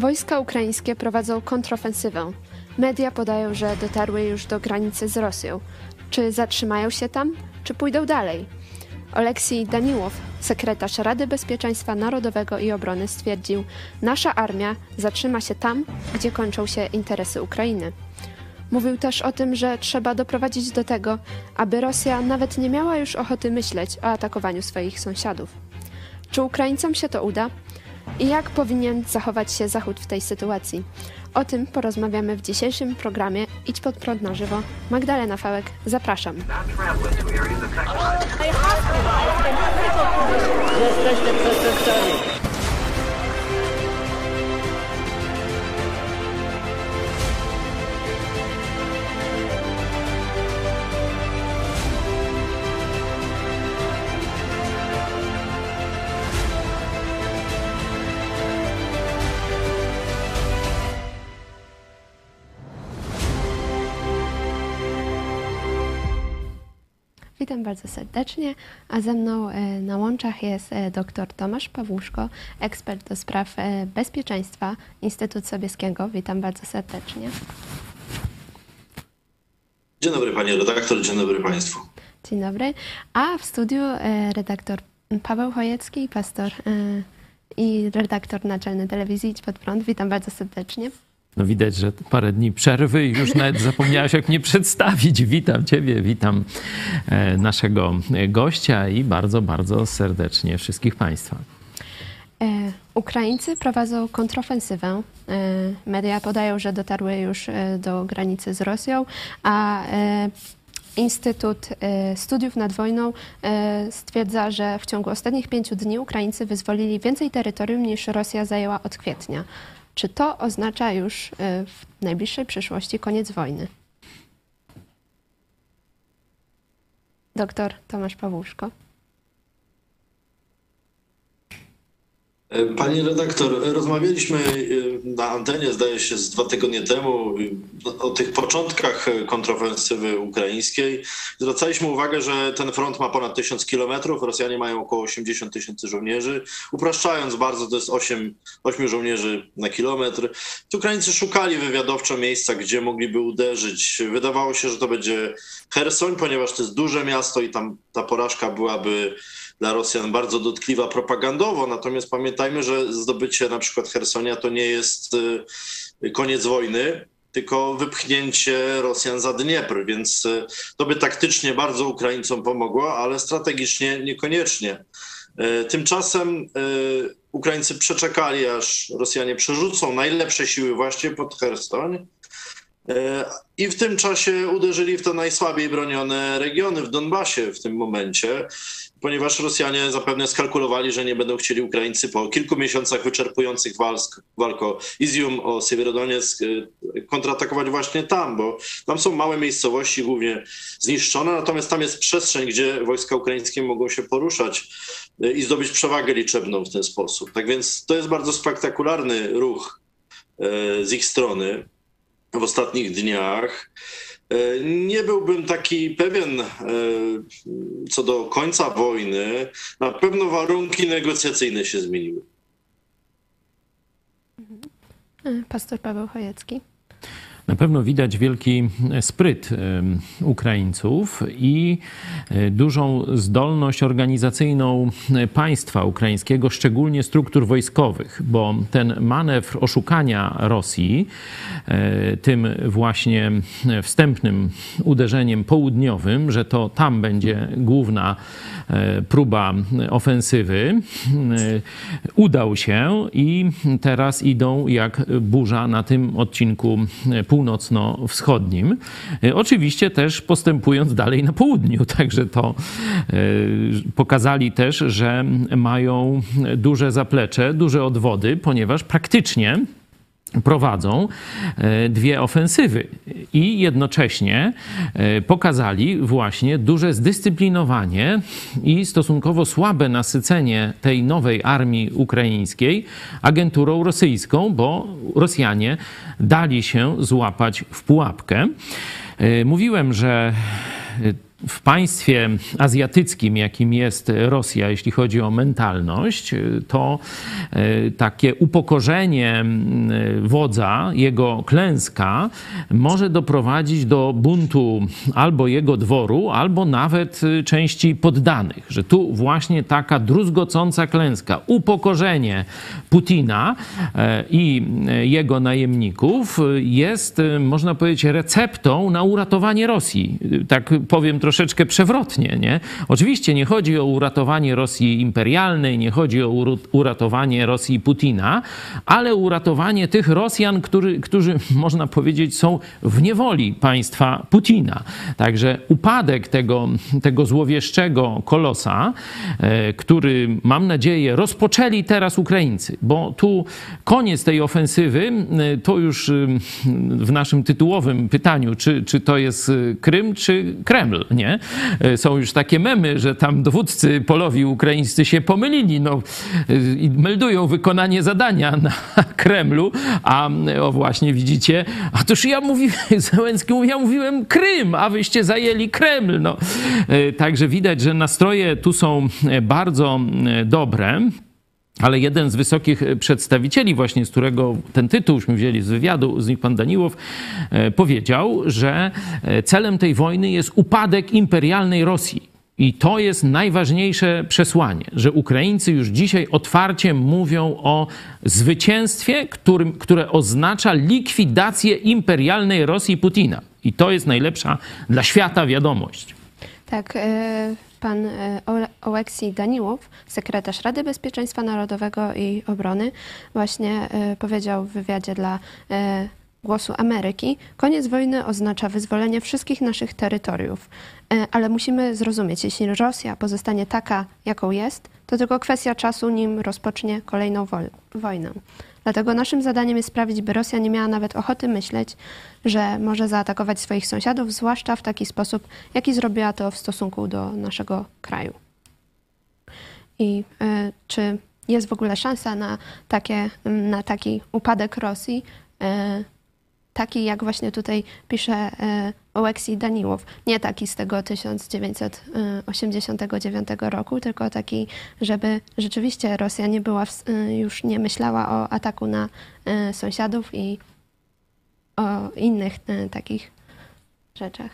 Wojska ukraińskie prowadzą kontrofensywę. Media podają, że dotarły już do granicy z Rosją. Czy zatrzymają się tam, czy pójdą dalej? Oleksij Daniłow, sekretarz Rady Bezpieczeństwa Narodowego i Obrony, stwierdził: Nasza armia zatrzyma się tam, gdzie kończą się interesy Ukrainy. Mówił też o tym, że trzeba doprowadzić do tego, aby Rosja nawet nie miała już ochoty myśleć o atakowaniu swoich sąsiadów. Czy Ukraińcom się to uda? I jak powinien zachować się Zachód w tej sytuacji? O tym porozmawiamy w dzisiejszym programie Idź pod prąd na żywo. Magdalena Fałek, zapraszam. Jesteście przestępcami. Witam bardzo serdecznie, a ze mną e, na łączach jest e, dr Tomasz Pawłuszko, ekspert do spraw e, bezpieczeństwa Instytut Sobieskiego. Witam bardzo serdecznie. Dzień dobry panie redaktor, dzień dobry państwu. Dzień dobry. A w studiu redaktor Paweł Chojecki, pastor i redaktor naczelny telewizji Idź Pod Prąd. Witam bardzo serdecznie. No widać, że parę dni przerwy i już nawet zapomniałaś, jak mnie przedstawić. Witam Ciebie, witam e, naszego gościa i bardzo, bardzo serdecznie wszystkich Państwa. E, Ukraińcy prowadzą kontrofensywę. E, media podają, że dotarły już do granicy z Rosją, a Instytut Studiów nad Wojną stwierdza, że w ciągu ostatnich pięciu dni Ukraińcy wyzwolili więcej terytorium niż Rosja zajęła od kwietnia. Czy to oznacza już y, w najbliższej przyszłości koniec wojny? Doktor Tomasz Pawłuszko. Pani redaktor, rozmawialiśmy y, na antenie, zdaje się, z dwa tygodnie temu y, o tych początkach kontrofensywy ukraińskiej. Zwracaliśmy uwagę, że ten front ma ponad 1000 kilometrów, Rosjanie mają około 80 tysięcy żołnierzy. Upraszczając bardzo, to jest 8, 8 żołnierzy na kilometr. Ukraińcy szukali wywiadowczo miejsca, gdzie mogliby uderzyć. Wydawało się, że to będzie Hersoń, ponieważ to jest duże miasto i tam ta porażka byłaby dla Rosjan bardzo dotkliwa propagandowo, natomiast pamiętajmy, że zdobycie na przykład Hersonia to nie jest y, koniec wojny, tylko wypchnięcie Rosjan za Dniepr, więc y, to by taktycznie bardzo Ukraińcom pomogło, ale strategicznie niekoniecznie. Y, tymczasem Ukraińcy przeczekali, aż Rosjanie przerzucą najlepsze siły właśnie pod Hersoń i w tym czasie uderzyli w te najsłabiej bronione regiony w Donbasie w tym momencie ponieważ Rosjanie zapewne skalkulowali, że nie będą chcieli Ukraińcy po kilku miesiącach wyczerpujących walk, walk o Izium, o Siewierodonieck y, kontratakować właśnie tam, bo tam są małe miejscowości, głównie zniszczone, natomiast tam jest przestrzeń, gdzie wojska ukraińskie mogą się poruszać y, i zdobyć przewagę liczebną w ten sposób. Tak więc to jest bardzo spektakularny ruch y, z ich strony w ostatnich dniach. E, nie byłbym taki pewien e, co do końca wojny. Na pewno warunki negocjacyjne się zmieniły. Mhm. Pastor Paweł Chojecki. Na pewno widać wielki spryt Ukraińców i e, dużą zdolność organizacyjną państwa ukraińskiego, szczególnie struktur wojskowych, bo ten manewr oszukania Rosji, e, tym właśnie wstępnym uderzeniem południowym, że to tam będzie główna e, próba ofensywy, udał się i teraz idą jak burza na tym odcinku północno-wschodnim. E, oczywiście też postępując dalej na południu, także to e, pokazali też, że mają duże zaplecze, duże odwody, ponieważ praktycznie prowadzą e, dwie ofensywy i jednocześnie e, pokazali właśnie duże zdyscyplinowanie i stosunkowo słabe nasycenie tej nowej armii ukraińskiej agenturą rosyjską, bo Rosjanie dali się złapać w pułapkę. E, mówiłem, że w państwie azjatyckim, jakim jest Rosja, jeśli chodzi o mentalność, to e, takie upokorzenie wodza, jego klęska może doprowadzić do buntu albo jego dworu, albo nawet e, części poddanych. Że tu właśnie taka druzgocąca klęska, upokorzenie Putina e, i jego najemników jest, można powiedzieć, receptą na uratowanie Rosji. Tak powiem troszkę troszeczkę przewrotnie. Nie? Oczywiście nie chodzi o uratowanie Rosji imperialnej, nie chodzi o uratowanie Rosji Putina, ale uratowanie tych Rosjan, który, którzy, można powiedzieć, są w niewoli państwa Putina. Także upadek tego, tego złowieszczego kolosa, e, który mam nadzieję rozpoczęli teraz Ukraińcy, bo tu koniec tej ofensywy, e, to już e, w naszym tytułowym pytaniu, czy, czy to jest Krym, czy Kreml, nie? E, są już takie memy, że tam dowódcy polowi ukraińscy się pomylili, no e, i meldują wykonanie zadania na Kremlu, a o właśnie widzicie, a toż ja mówiłem, Zełenski mówi, ja mówiłem Krym, a wyście zajęli Kreml, no. E, także widać, że nastroje tu są bardzo dobre. Ale jeden z wysokich przedstawicieli, właśnie z którego ten tytułśmy wzięli z wywiadu, z nich pan Daniłow, e, powiedział, że e, celem tej wojny jest upadek imperialnej Rosji. I to jest najważniejsze przesłanie, że Ukraińcy już dzisiaj otwarcie mówią o zwycięstwie, którym, które oznacza likwidację imperialnej Rosji Putina. I to jest najlepsza dla świata wiadomość. Tak. Pan e, Oleksij Daniłow, sekretarz Rady Bezpieczeństwa Narodowego i Obrony, właśnie e, powiedział w wywiadzie dla e, Głosu Ameryki, koniec wojny oznacza wyzwolenie wszystkich naszych terytoriów. Ale musimy zrozumieć, jeśli Rosja pozostanie taka, jaką jest, to tylko kwestia czasu, nim rozpocznie kolejną wojnę. Dlatego naszym zadaniem jest sprawić, by Rosja nie miała nawet ochoty myśleć, że może zaatakować swoich sąsiadów, zwłaszcza w taki sposób, jaki zrobiła to w stosunku do naszego kraju. I y, czy jest w ogóle szansa na, takie, na taki upadek Rosji? Y, taki jak właśnie tutaj pisze e, Oleksij Daniłow. Nie taki z tego 1989 roku, tylko taki, żeby rzeczywiście Rosja nie była, e, już nie myślała o ataku na e, sąsiadów i o innych takich rzeczach.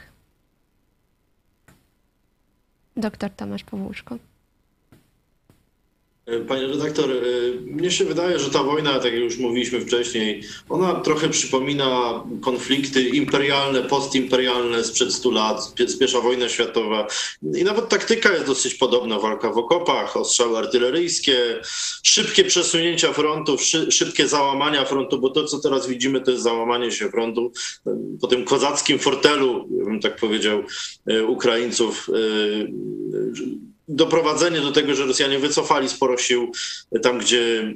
Doktor Tomasz Powłóczko. Panie redaktor, y, mnie się wydaje, że ta wojna, tak jak już mówiliśmy wcześniej, ona trochę przypomina konflikty imperialne, postimperialne sprzed 100 lat, pierwsza wojna światowa. I nawet taktyka jest dosyć podobna, walka w okopach, ostrzały artyleryjskie, szybkie przesunięcia frontów, szybkie załamania frontu, bo to, co teraz widzimy, to jest załamanie się frontu po tym kozackim fortelu, bym tak powiedział, Ukraińców doprowadzenie do tego, że Rosjanie wycofali sporo sił tam, gdzie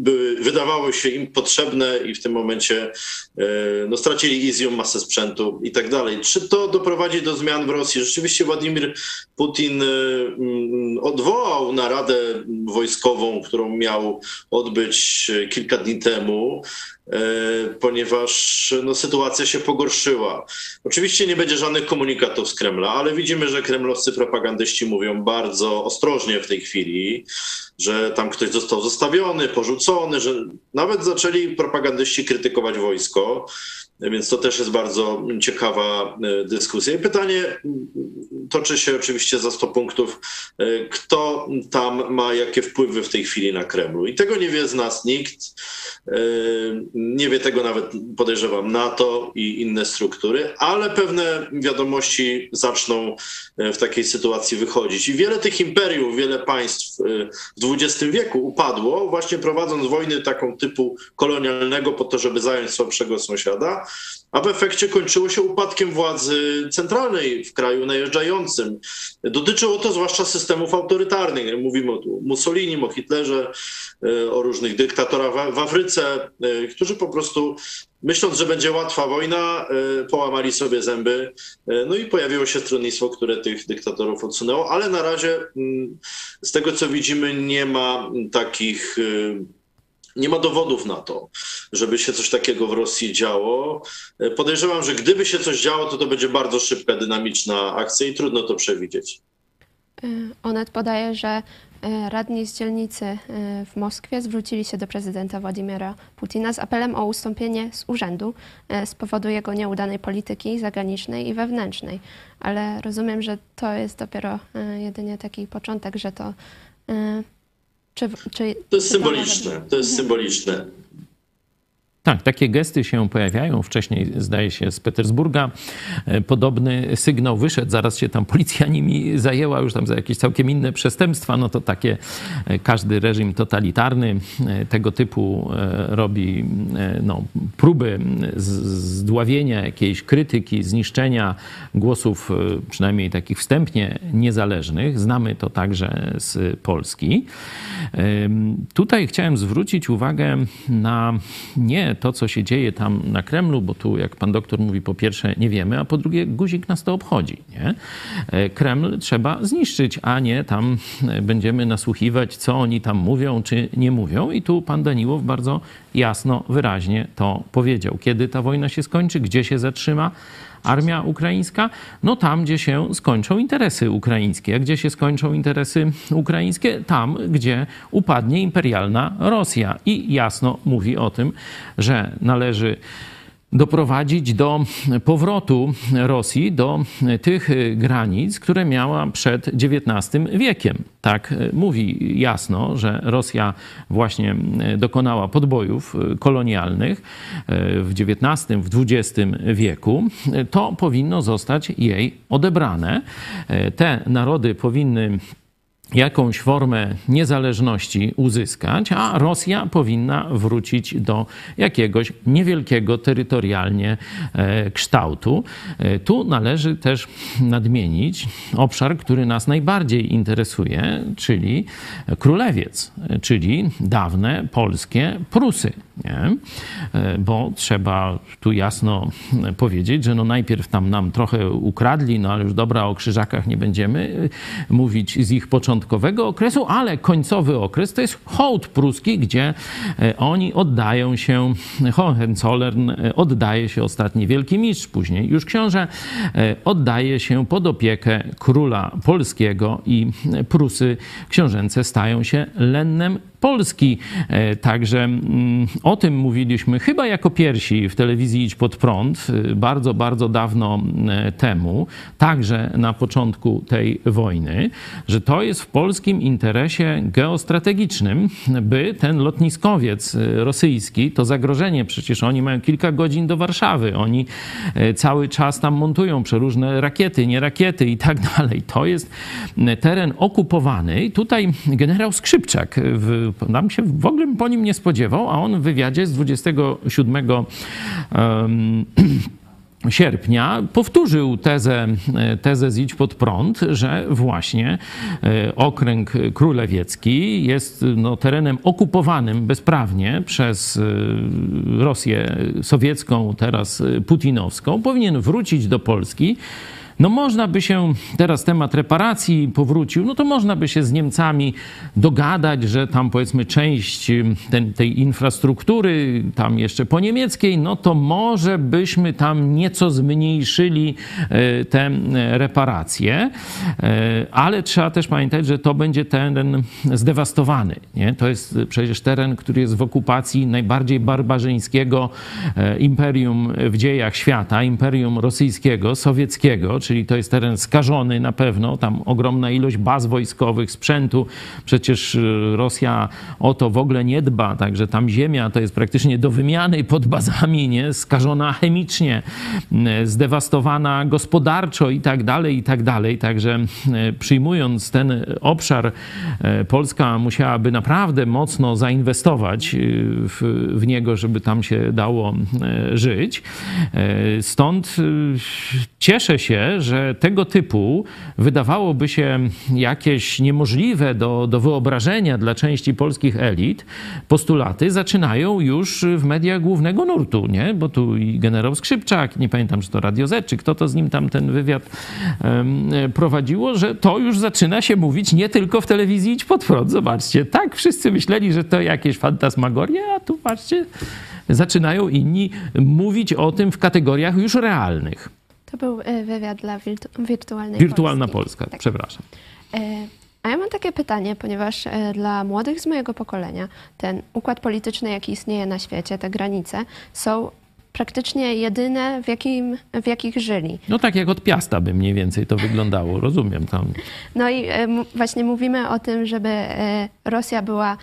były, wydawały się im potrzebne i w tym momencie e, no, stracili Izium, masę sprzętu i tak dalej. Czy to doprowadzi do zmian w Rosji? Rzeczywiście Władimir Putin e, mm, odwołał naradę wojskową, którą miał odbyć kilka dni temu. E, ponieważ no, sytuacja się pogorszyła. Oczywiście nie będzie żadnych komunikatów z Kremla, ale widzimy, że kremlowscy propagandyści mówią bardzo ostrożnie w tej chwili, że tam ktoś został zostawiony, porzucony, że nawet zaczęli propagandyści krytykować wojsko. Więc to też jest bardzo ciekawa e, dyskusja. I pytanie toczy się oczywiście za 100 punktów, e, kto tam ma jakie wpływy w tej chwili na Kremlu. I tego nie wie z nas nikt. E, nie wie tego nawet, podejrzewam, NATO i inne struktury, ale pewne wiadomości zaczną w takiej sytuacji wychodzić. I wiele tych imperiów, wiele państw w XX wieku upadło, właśnie prowadząc wojny taką typu kolonialnego po to, żeby zająć słabszego sąsiada a w efekcie kończyło się upadkiem władzy centralnej w kraju najeżdżającym. Dotyczyło to zwłaszcza systemów autorytarnych. Mówimy o Mussolini, o Hitlerze, e, o różnych dyktatorach w Afryce, e, którzy po prostu myśląc, że będzie łatwa wojna, e, połamali sobie zęby. No i pojawiło się stronnictwo, które tych dyktatorów odsunęło, ale na razie mm, z tego co widzimy nie ma takich nie ma dowodów na to, żeby się coś takiego w Rosji działo. Podejrzewam, że gdyby się coś działo, to to będzie bardzo szybka, dynamiczna akcja i trudno to przewidzieć. Onet podaje, że radni z dzielnicy w Moskwie zwrócili się do prezydenta Władimira Putina z apelem o ustąpienie z urzędu z powodu jego nieudanej polityki zagranicznej i wewnętrznej. Ale rozumiem, że to jest dopiero jedynie taki początek, że to czy, czy, to jest symboliczne. To, to jest symboliczne. Tak, takie gesty się pojawiają. Wcześniej, zdaje się, z Petersburga e, podobny sygnał wyszedł. Zaraz się tam policja nimi zajęła, już tam za jakieś całkiem inne przestępstwa. No to takie e, każdy reżim totalitarny e, tego typu robi no, próby zdławienia jakiejś krytyki, zniszczenia głosów, przynajmniej takich wstępnie niezależnych. Znamy to także z Polski. Tutaj chciałem zwrócić uwagę na nie to, co się dzieje tam na Kremlu, bo tu, jak pan doktor mówi, po pierwsze nie wiemy, a po drugie guzik nas to obchodzi. Nie? E, Kreml trzeba zniszczyć, a nie tam e, będziemy nasłuchiwać, co oni tam mówią, czy nie mówią. I tu pan Daniłow bardzo jasno, wyraźnie to powiedział. Kiedy ta wojna się skończy, gdzie się zatrzyma, armia ukraińska? No tam, gdzie się skończą interesy ukraińskie. Gdzie się skończą interesy ukraińskie? Tam, gdzie upadnie imperialna Rosja. I jasno mówi o tym, że należy doprowadzić do powrotu Rosji do tych granic, które miała przed XIX wiekiem. Tak mówi jasno, że Rosja właśnie dokonała podbojów kolonialnych w XIX, w XX wieku. To powinno zostać jej odebrane. Te narody powinny jakąś formę niezależności uzyskać, a Rosja powinna wrócić do jakiegoś niewielkiego terytorialnie e, kształtu. E, tu należy też nadmienić obszar, który nas najbardziej interesuje, czyli Królewiec, czyli dawne polskie Prusy. Nie? E, bo trzeba tu jasno powiedzieć, że no najpierw tam nam trochę ukradli, no ale już dobra, o krzyżakach nie będziemy mówić z ich początkowego okresu, ale końcowy okres to jest hołd pruski, gdzie e, oni oddają się, Hohenzollern e, oddaje się ostatni wielki mistrz, później już książę, e, oddaje się pod opiekę króla polskiego i Prusy książęce stają się lennem Polski. E, także mm, o tym mówiliśmy chyba jako pierwsi w telewizji Idź Pod Prąd e, bardzo, bardzo dawno e, temu, także na początku tej wojny, że to jest w polskim interesie geostrategicznym, by ten lotniskowiec rosyjski, to zagrożenie, przecież oni mają kilka godzin do Warszawy, oni cały czas tam montują przeróżne rakiety, nie rakiety i tak dalej. To jest teren okupowany. Tutaj generał Skrzypczak w nam się w ogóle po nim nie spodziewał, a on w wywiadzie z 27 um, sierpnia powtórzył tezę, tezę Zidź pod prąd, że właśnie e, okręg królewiecki jest no, terenem okupowanym bezprawnie przez e, Rosję sowiecką, teraz putinowską. Powinien wrócić do Polski no można by się, teraz temat reparacji powrócił, no to można by się z Niemcami dogadać, że tam powiedzmy część ten, tej infrastruktury, tam jeszcze po niemieckiej, no to może byśmy tam nieco zmniejszyli e, te reparacje, e, ale trzeba też pamiętać, że to będzie teren zdewastowany. Nie? To jest przecież teren, który jest w okupacji najbardziej barbarzyńskiego e, imperium w dziejach świata, imperium rosyjskiego, sowieckiego, czyli to jest teren skażony na pewno, tam ogromna ilość baz wojskowych, sprzętu. Przecież y, Rosja o to w ogóle nie dba, także tam ziemia to jest praktycznie do wymiany pod bazami, nie? skażona chemicznie, y, zdewastowana gospodarczo i tak dalej, i tak dalej. Także y, przyjmując ten obszar, Polska musiałaby naprawdę mocno zainwestować w, w niego, żeby tam się dało żyć. Stąd cieszę się, że tego typu wydawałoby się jakieś niemożliwe do, do wyobrażenia dla części polskich elit postulaty zaczynają już w mediach głównego nurtu, nie? Bo tu i generał Skrzypczak, nie pamiętam, czy to Radio Z, czy kto to z nim tam ten wywiad um, prowadziło, że to już zaczyna się mówić nie tylko w telewizji Idź Pod Prąd. Zobaczcie, tak wszyscy myśleli, że to jakieś fantasmagorie, a tu patrzcie, zaczynają inni mówić o tym w kategoriach już realnych. To był e, wywiad dla wirtu wirtualnej Wirtualna Polski. Polska, Tak. przepraszam. E, A ja mam takie pytanie, ponieważ e, dla młodych z mojego pokolenia ten układ polityczny, jaki istnieje na świecie, te granice, są praktycznie jedyne, w, jakim, w jakich żyli. No tak jak od Piasta by mniej więcej to wyglądało, rozumiem tam. No i właśnie mówimy o tym, żeby Rosja była,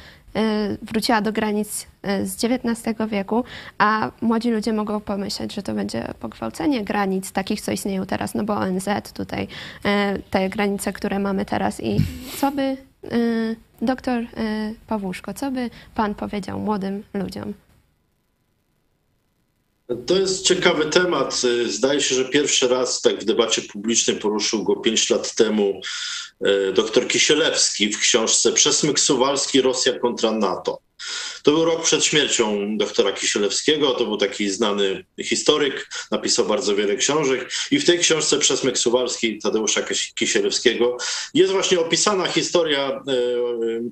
wróciła do granic e, z XIX wieku, a młodzi ludzie mogą pomyśleć, że to będzie pogwałcenie granic takich, co istnieją teraz, no bo ONZ tutaj, e, te granice, które mamy teraz i co by doktor Pawłuszko, co by pan powiedział młodym ludziom? To jest ciekawy temat. Zdaje się, że pierwszy raz tak w debacie publicznej poruszył go pięć lat temu e, dr Kisielewski w książce Przesmyk Suwalski Rosja kontra NATO. To był rok przed śmiercią doktora Kisielewskiego. To był taki znany historyk, napisał bardzo wiele książek. I w tej książce Przesmyk Suwalski Tadeusza Kis- Kisielewskiego jest właśnie opisana historia e,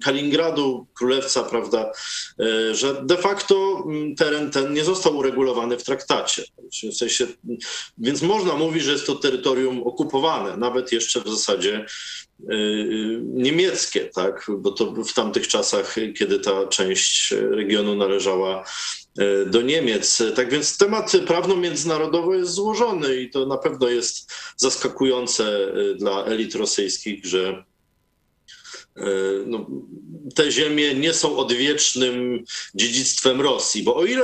Kaliningradu, królewca, prawda, e, że de facto teren ten nie został uregulowany w traktacie. W sensie, więc można mówić, że jest to terytorium okupowane, nawet jeszcze w zasadzie niemieckie, tak? bo to w tamtych czasach, kiedy ta część regionu należała y, do Niemiec. Tak więc temat prawno-międzynarodowy jest złożony i to na pewno jest zaskakujące y, dla elit rosyjskich, że y, no, te ziemie nie są odwiecznym dziedzictwem Rosji, bo o ile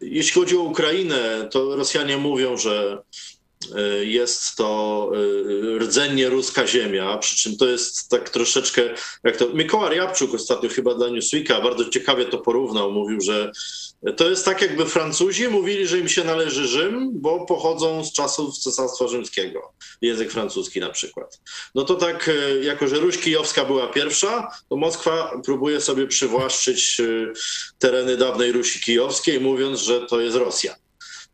jeśli chodzi o Ukrainę, to Rosjanie mówią, że y, jest to y, rdzennie ruska ziemia, przy czym to jest tak troszeczkę, jak to Mikołaj Jabczuk ostatnio chyba dla Newsweeka bardzo ciekawie to porównał, mówił, że to jest tak jakby Francuzi mówili, że im się należy Rzym, bo pochodzą z czasów Cesarstwa Rzymskiego, język francuski na przykład. No to tak, y, jako że Ruś Kijowska była pierwsza, to Moskwa próbuje sobie przywłaszczyć y, tereny dawnej Rusi Kijowskiej, mówiąc, że to jest Rosja.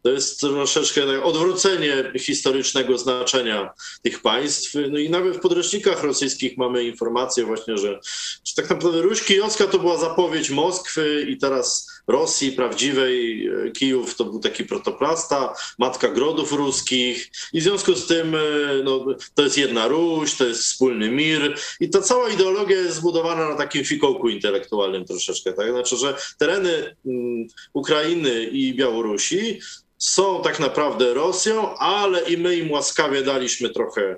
To jest troszeczkę odwrócenie historycznego znaczenia tych państw. No i nawet w podręcznikach rosyjskich mamy informację właśnie, że, że tak naprawdę Ruś Kijowska to była zapowiedź Moskwy i teraz Rosji prawdziwej. Kijów to był taki protoplasta, matka grodów ruskich i w związku z tym no, to jest jedna Ruś, to jest wspólny mir i ta cała ideologia jest zbudowana na takim fikołku intelektualnym troszeczkę. Tak? Znaczy, że tereny mm, Ukrainy i Białorusi są tak naprawdę Rosją, ale i my im łaskawie daliśmy trochę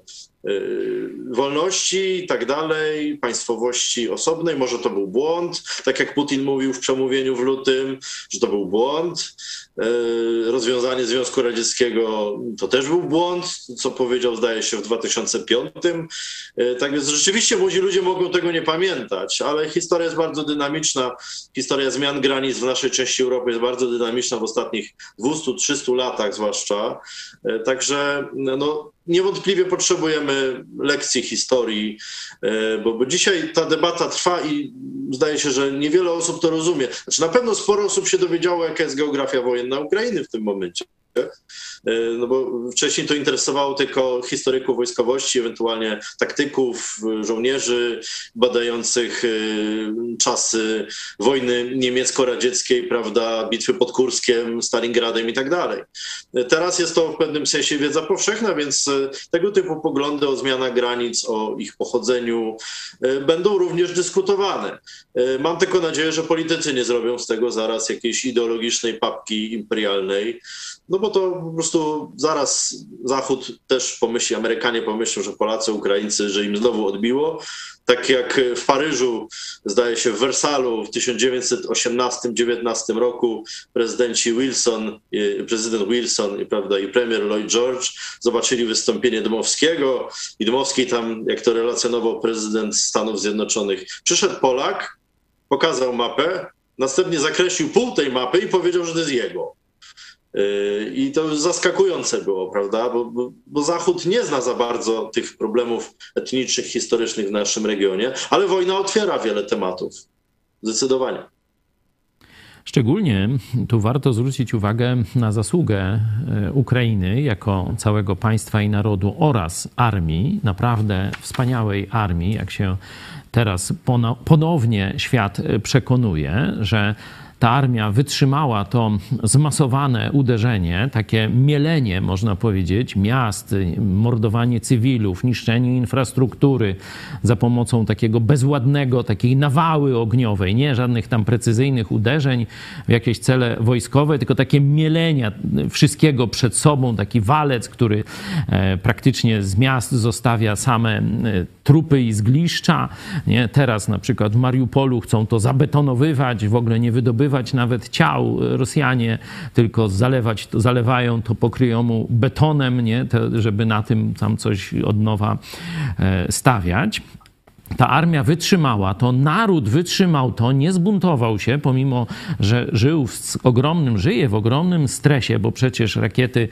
wolności i tak dalej, państwowości osobnej. Może to był błąd, tak jak Putin mówił w przemówieniu w lutym, że to był błąd. Y, Rozwiązanie Związku Radzieckiego to też był błąd, co powiedział, zdaje się, w 2005. Y, Tak więc rzeczywiście młodzi ludzie mogą tego nie pamiętać, ale historia jest bardzo dynamiczna. Historia zmian granic w naszej części Europy jest bardzo dynamiczna w ostatnich 200-300 latach zwłaszcza. Y, Także no, niewątpliwie potrzebujemy lekcji historii, e, bo, dzisiaj ta debata trwa i zdaje się, że niewiele osób to rozumie. Znaczy na pewno sporo osób się dowiedziało, jaka jest geografia wojenna Ukrainy w tym momencie. E, No bo wcześniej to interesowało tylko historyków wojskowości, ewentualnie taktyków, żołnierzy badających e, czasy wojny niemiecko-radzieckiej, prawda, bitwy pod Kurskiem, Stalingradem i tak dalej. Teraz jest to w pewnym sensie wiedza powszechna, więc e, tego typu poglądy o zmianach granic, o ich pochodzeniu e, będą również dyskutowane. E, Mam tylko nadzieję, że politycy nie zrobią z tego zaraz jakiejś ideologicznej papki imperialnej, no bo to po prostu zaraz Zachód też pomyśli, Amerykanie pomyślą, że Polacy, Ukraińcy, że im znowu odbiło. Tak jak w Paryżu, zdaje się w Wersalu w 1918-19 roku prezydenci Wilson, prezydent Wilson i, prawda, i premier Lloyd George zobaczyli wystąpienie Dmowskiego i Dmowski tam, jak to relacjonował prezydent Stanów Zjednoczonych, przyszedł Polak, pokazał mapę, następnie zakreślił pół tej mapy i powiedział, że to jest jego. I to zaskakujące było, prawda? Bo, bo, bo, Zachód nie zna za bardzo tych problemów etnicznych, historycznych w naszym regionie, ale wojna otwiera wiele tematów. Zdecydowanie. Szczególnie tu warto zwrócić uwagę na zasługę e, Ukrainy jako całego państwa i narodu oraz armii, naprawdę wspaniałej armii, jak się teraz ponownie świat przekonuje, że ta armia wytrzymała to zmasowane uderzenie, takie mielenie, można powiedzieć, miast, mordowanie cywilów, niszczenie infrastruktury za pomocą takiego bezładnego, takiej nawały ogniowej, nie żadnych tam precyzyjnych uderzeń w jakieś cele wojskowe, tylko takie mielenia wszystkiego przed sobą, taki walec, który e, praktycznie z miast zostawia same e, trupy i zgliszcza. Nie? Teraz na przykład w Mariupolu chcą to zabetonowywać, w ogóle nie wydobywać nawet ciał Rosjanie, tylko zalewać, to, zalewają to, pokryją mu betonem, nie? To, żeby na tym tam coś od nowa e, stawiać ta armia wytrzymała to, naród wytrzymał to, nie zbuntował się, pomimo że żył w ogromnym, żyje w ogromnym stresie, bo przecież rakiety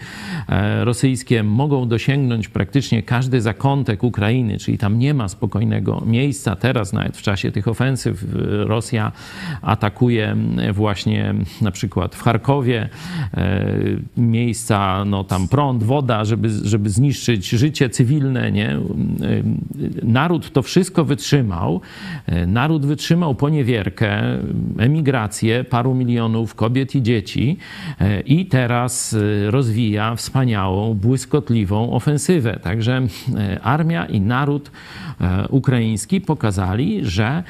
e, rosyjskie mogą dosięgnąć praktycznie każdy zakątek Ukrainy, czyli tam nie ma spokojnego miejsca. Teraz nawet w czasie tych ofensyw Rosja atakuje właśnie na przykład w Charkowie e, miejsca, no tam prąd, woda, żeby, żeby zniszczyć życie cywilne, nie? E, naród to wszystko wytrzymał. E, naród wytrzymał poniewierkę, emigrację paru milionów kobiet i dzieci e, i teraz e, rozwija wspaniałą, błyskotliwą ofensywę. Także armia i naród ukraiński pokazali, że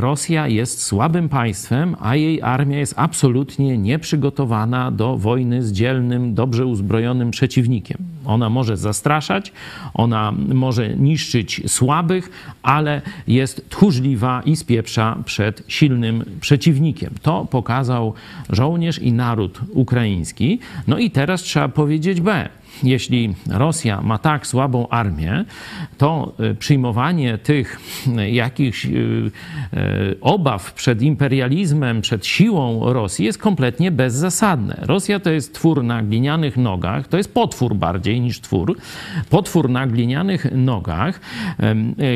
Rosja jest słabym państwem, a jej armia jest absolutnie nieprzygotowana do wojny z dzielnym, dobrze uzbrojonym przeciwnikiem. Ona może zastraszać, ona może niszczyć słabych, ale jest tchórzliwa i spieprza przed silnym przeciwnikiem. To pokazał żołnierz i naród ukraiński. No i teraz trzeba powiedzieć B jeśli Rosja ma tak słabą armię, to y, przyjmowanie tych y, jakichś y, obaw przed imperializmem, przed siłą Rosji jest kompletnie bezzasadne. Rosja to jest twór na glinianych nogach, to jest potwór bardziej niż twór. Potwór na glinianych nogach,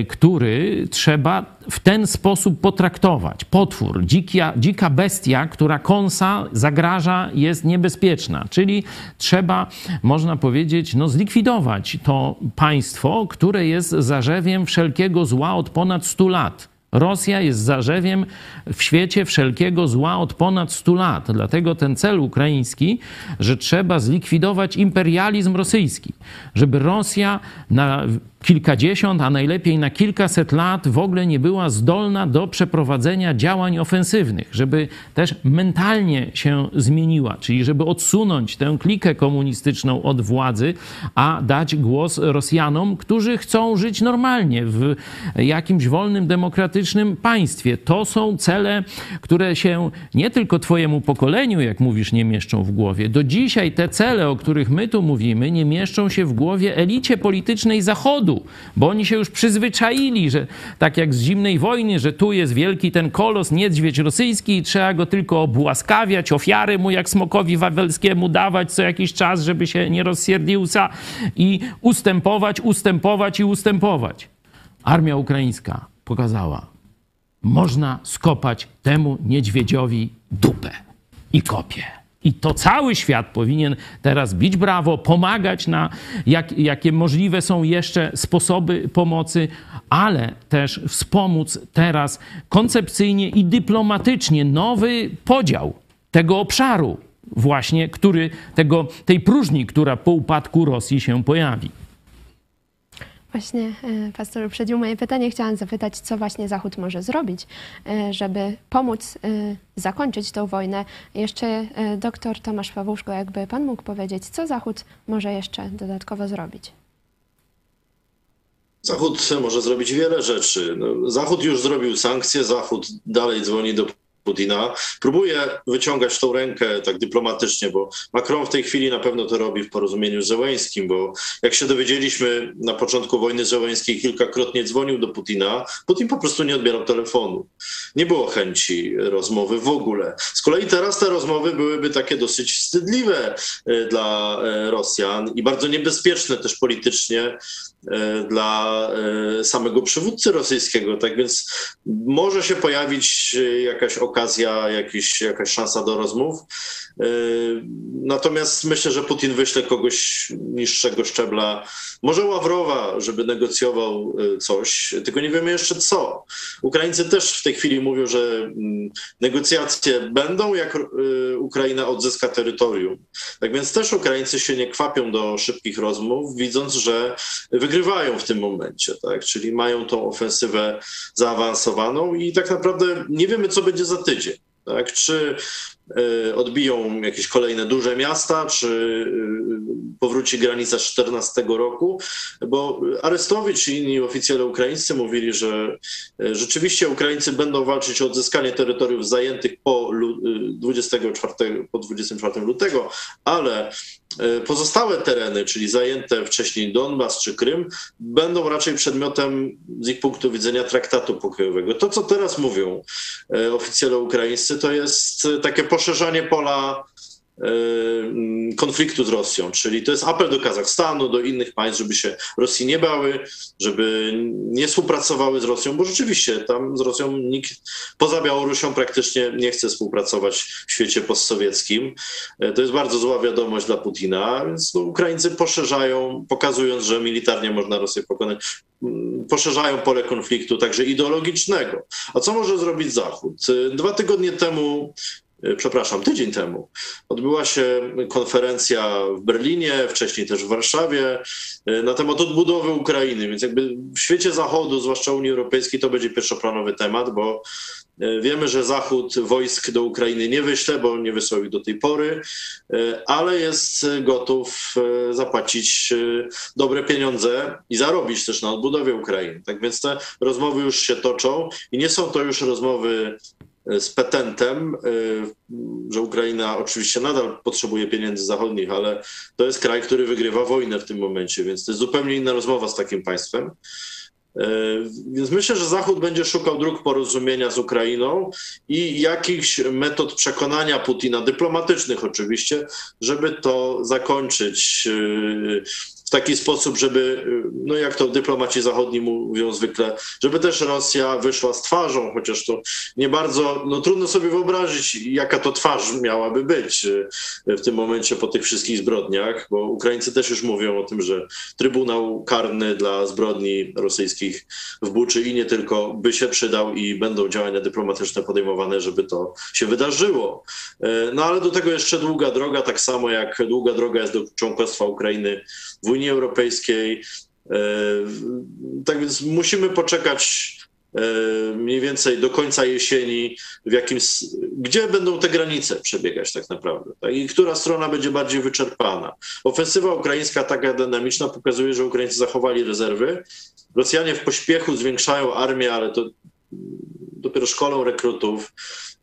który trzeba w ten sposób potraktować. Potwór, dzikia, dzika bestia, która kąsa, zagraża, jest niebezpieczna. Czyli trzeba, można powiedzieć, no, zlikwidować to państwo, które jest zarzewiem wszelkiego zła od ponad 100 lat. Rosja jest zarzewiem w świecie wszelkiego zła od ponad 100 lat. Dlatego ten cel ukraiński, że trzeba zlikwidować imperializm rosyjski, żeby Rosja na kilkadziesiąt, a najlepiej na kilkaset lat w ogóle nie była zdolna do przeprowadzenia działań ofensywnych, żeby też mentalnie się zmieniła, czyli żeby odsunąć tę klikę komunistyczną od władzy, a dać głos Rosjanom, którzy chcą żyć normalnie w jakimś wolnym, demokratycznym państwie. To są cele, które się nie tylko Twojemu pokoleniu, jak mówisz, nie mieszczą w głowie. Do dzisiaj te cele, o których my tu mówimy, nie mieszczą się w głowie elicie politycznej Zachodu bo oni się już przyzwyczaili, że tak jak z zimnej wojny, że tu jest wielki ten kolos, niedźwiedź rosyjski i trzeba go tylko obłaskawiać, ofiary mu jak smokowi wawelskiemu dawać co jakiś czas, żeby się nie rozsierdziłsa i ustępować, ustępować i ustępować. Armia ukraińska pokazała, można skopać temu niedźwiedziowi dupę i kopie. I to cały świat powinien teraz bić brawo, pomagać na jak, jakie możliwe są jeszcze sposoby pomocy, ale też wspomóc teraz koncepcyjnie i dyplomatycznie nowy podział tego obszaru, właśnie który, tego, tej próżni, która po upadku Rosji się pojawi. Właśnie e, pastor uprzedził moje pytanie. Chciałam zapytać, co właśnie Zachód może zrobić, e, żeby pomóc e, zakończyć tę wojnę. Jeszcze doktor Tomasz Pawłuszko, jakby pan mógł powiedzieć, co Zachód może jeszcze dodatkowo zrobić? Zachód może zrobić wiele rzeczy. No, Zachód już zrobił sankcje, Zachód dalej dzwoni do Putina. Próbuje wyciągać tą rękę tak dyplomatycznie, bo Macron w tej chwili na pewno to robi w porozumieniu z Zełęskim, bo jak się dowiedzieliśmy na początku wojny zełęskiej, kilkakrotnie dzwonił do Putina, Putin po prostu nie odbierał telefonu. Nie było chęci rozmowy w ogóle. Z kolei teraz te rozmowy byłyby takie dosyć wstydliwe e, dla e, Rosjan i bardzo niebezpieczne też politycznie E, dla samego przywódcy rosyjskiego. Tak więc może się pojawić jakaś okazja, jakiś, jakaś szansa do rozmów. E, natomiast myślę, że Putin wyśle kogoś niższego szczebla, może Ławrowa, żeby negocjował coś, tylko nie wiemy jeszcze co. Ukraińcy też w tej chwili mówią, że mm, negocjacje będą, jak Ukraina odzyska terytorium. Tak więc też Ukraińcy się nie kwapią do szybkich rozmów, widząc, że wygrywają w tym momencie, tak? czyli mają tą ofensywę zaawansowaną i tak naprawdę nie wiemy, co będzie za tydzień. Tak? Czy odbiją jakieś kolejne duże miasta, czy y, powróci granica 14 roku, bo Arestowicz i inni oficjele ukraińscy mówili, że y, rzeczywiście Ukraińcy będą walczyć o odzyskanie terytoriów zajętych po 24, po 24 lutego, ale E, pozostałe tereny, czyli zajęte wcześniej Donbas czy Krym, będą raczej przedmiotem z ich punktu widzenia traktatu pokojowego. To, co teraz mówią e, oficjele ukraińscy, to jest takie poszerzanie pola Y, konfliktu z Rosją, czyli to jest apel do Kazachstanu, do innych państw, żeby się Rosji nie bały, żeby nie współpracowały z Rosją, bo rzeczywiście tam z Rosją nikt poza Białorusią praktycznie nie chce współpracować w świecie postsowieckim. Y, to jest bardzo zła wiadomość dla Putina, więc no, Ukraińcy poszerzają, pokazując, że militarnie można Rosję pokonać, mm, poszerzają pole konfliktu, także ideologicznego. A co może zrobić Zachód? Y, dwa tygodnie temu E, przepraszam, tydzień temu odbyła się konferencja w Berlinie, wcześniej też w Warszawie e, na temat odbudowy Ukrainy, więc jakby w świecie Zachodu, zwłaszcza Unii Europejskiej, to będzie pierwszoplanowy temat, bo e, wiemy, że Zachód wojsk do Ukrainy nie wyśle, bo nie wysłał ich do tej pory, ale jest gotów zapłacić dobre pieniądze i zarobić też na odbudowie Ukrainy. Tak więc te rozmowy już się toczą i nie są to już rozmowy z petentem, y, że Ukraina oczywiście nadal potrzebuje pieniędzy zachodnich, ale to jest kraj, który wygrywa wojnę w tym momencie, więc to jest zupełnie inna rozmowa z takim państwem. Y, więc myślę, że Zachód będzie szukał dróg porozumienia z Ukrainą i jakichś metod przekonania Putina, dyplomatycznych oczywiście, żeby to zakończyć y, w taki sposób, żeby, no jak to dyplomaci zachodni mówią zwykle, żeby też Rosja wyszła z twarzą, chociaż to nie bardzo, no trudno sobie wyobrazić, jaka to twarz miałaby być e, w tym momencie po tych wszystkich zbrodniach, bo Ukraińcy też już mówią o tym, że Trybunał Karny dla zbrodni rosyjskich w Buczy i nie tylko by się przydał i będą działania dyplomatyczne podejmowane, żeby to się wydarzyło. E, no ale do tego jeszcze długa droga, tak samo jak długa droga jest do członkostwa Ukrainy w Unii Unii Europejskiej. E, tak więc musimy poczekać e, mniej więcej do końca jesieni, w jakim, gdzie będą te granice przebiegać tak naprawdę tak? i która strona będzie bardziej wyczerpana. Ofensywa ukraińska taka dynamiczna pokazuje, że Ukraińcy zachowali rezerwy. Rosjanie w pośpiechu zwiększają armię, ale to dopiero szkolą rekrutów,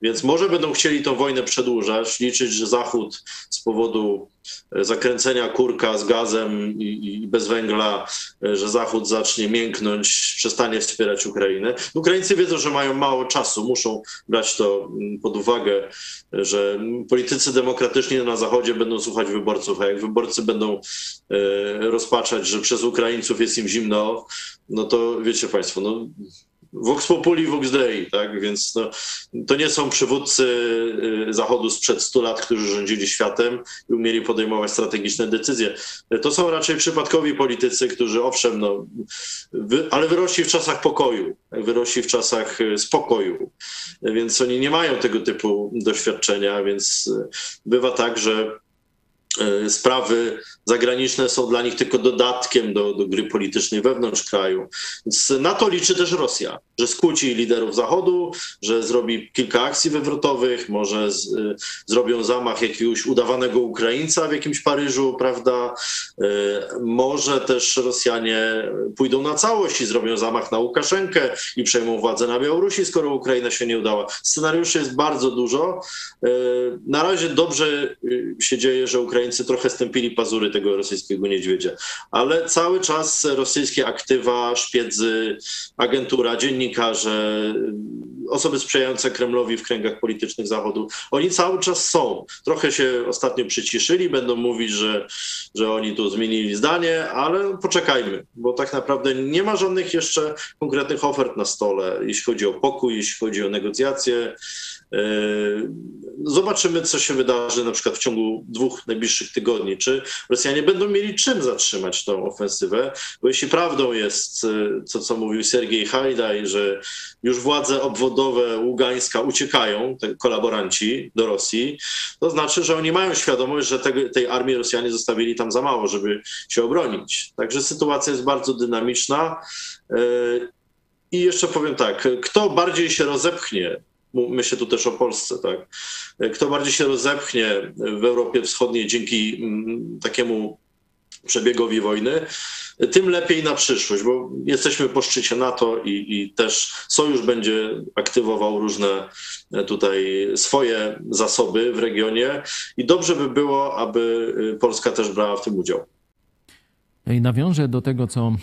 więc może będą chcieli tą wojnę przedłużać, liczyć, że Zachód z powodu e, zakręcenia kurka z gazem i, i, bez węgla, e, że Zachód zacznie mięknąć, przestanie wspierać Ukrainę. Ukraińcy wiedzą, że mają mało czasu, muszą brać to mm, pod uwagę, że politycy demokratyczni na Zachodzie będą słuchać wyborców, a jak wyborcy będą e, rozpaczać, że przez Ukraińców jest im zimno, no to wiecie Państwo, no, Vox Populi, Vox Dei, tak? Więc no, to nie są przywódcy y, Zachodu sprzed 100 lat, którzy rządzili światem i umieli podejmować strategiczne decyzje. To są raczej przypadkowi politycy, którzy owszem, no, wy, ale wyrośli w czasach pokoju, wyrośli w czasach y, spokoju, więc oni nie mają tego typu doświadczenia, więc y, bywa tak, że sprawy zagraniczne są dla nich tylko dodatkiem do, do gry politycznej wewnątrz kraju. Więc na to liczy też Rosja, że skłóci liderów Zachodu, że zrobi kilka akcji wywrotowych, może z, y, zrobią zamach jakiegoś udawanego Ukraińca w jakimś Paryżu, prawda? Y, może też Rosjanie pójdą na całość i zrobią zamach na Łukaszenkę i przejmą władzę na Białorusi, skoro Ukraina się nie udała. Scenariuszy jest bardzo dużo. Na razie dobrze się dzieje, że Ukraina Ukraińcy trochę stępili pazury tego rosyjskiego niedźwiedzia. Ale cały czas rosyjskie aktywa, szpiedzy, agentura, dziennikarze, osoby sprzyjające Kremlowi w kręgach politycznych Zachodu, oni cały czas są. Trochę się ostatnio przyciszyli, będą mówić, że, że oni tu zmienili zdanie, ale poczekajmy, bo tak naprawdę nie ma żadnych jeszcze konkretnych ofert na stole, jeśli chodzi o pokój, jeśli chodzi o negocjacje. Yy, zobaczymy, co się wydarzy na przykład w ciągu dwóch najbliższych tygodni. Czy Rosjanie będą mieli czym zatrzymać tą ofensywę? Bo jeśli prawdą jest to, yy, co mówił Sergiej Hajdaj, że już władze obwodowe Ługańska uciekają, te kolaboranci do Rosji, to znaczy, że oni mają świadomość, że tego, tej armii Rosjanie zostawili tam za mało, żeby się obronić. Także sytuacja jest bardzo dynamiczna. Yy, I jeszcze powiem tak, kto bardziej się rozepchnie myślę tu też o Polsce, tak. Kto bardziej się rozepchnie w Europie Wschodniej dzięki mm, takiemu przebiegowi wojny, tym lepiej na przyszłość, bo jesteśmy po szczycie NATO i, i, też Sojusz będzie aktywował różne e, tutaj swoje zasoby w regionie i dobrze by było, aby Polska też brała w tym udział. I nawiążę do tego, co